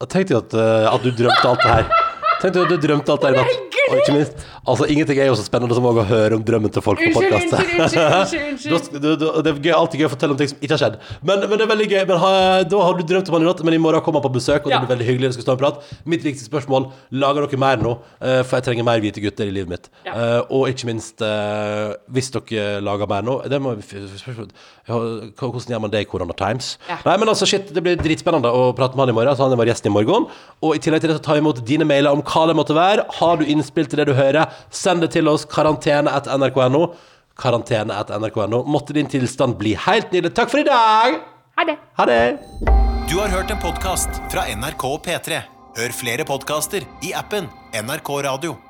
Jeg tenkte jeg at, uh, at du drømte alt det her. Tenkte du at du drømte alt det her i natt. Og ikke minst, altså ingenting er jo så spennende som også å høre om drømmen til folk på Unnskyld, podkast. unnskyld, unnskyld, unnskyld, Det er gøy, alltid gøy å fortelle om ting som ikke har skjedd. Men, men det er veldig gøy. Men ha, da har du drømt om han i natt, men i morgen kommer han på besøk, og Ja. det blir veldig hyggelig. Det skal stå og prate. Mitt viktigste spørsmål lager dere mer nå, Eh, for jeg trenger mer hvite gutter i livet mitt. Ja. Eh, og ikke minst, eh, hvis dere lager mer nå det må, vi f- spørsmål- ja, hva- Hvordan gjør man det i Corona Times? Ja. Nei, men altså, shit, Det blir dritspennende å prate med han i morgen. Så han er vår gjest i morgen. Og i tillegg til det så tar vi imot dine mailer om hva det måtte være. Har du innspill til det du hører, send det til oss. Karantene etter nrk.no. Karantene etter nrk.no. Måtte din tilstand bli helt nydelig. Takk for i dag! Ha det. Ha det! Du har hørt en podkast fra NRK og P3. Hør flere podkaster i appen NRK Radio.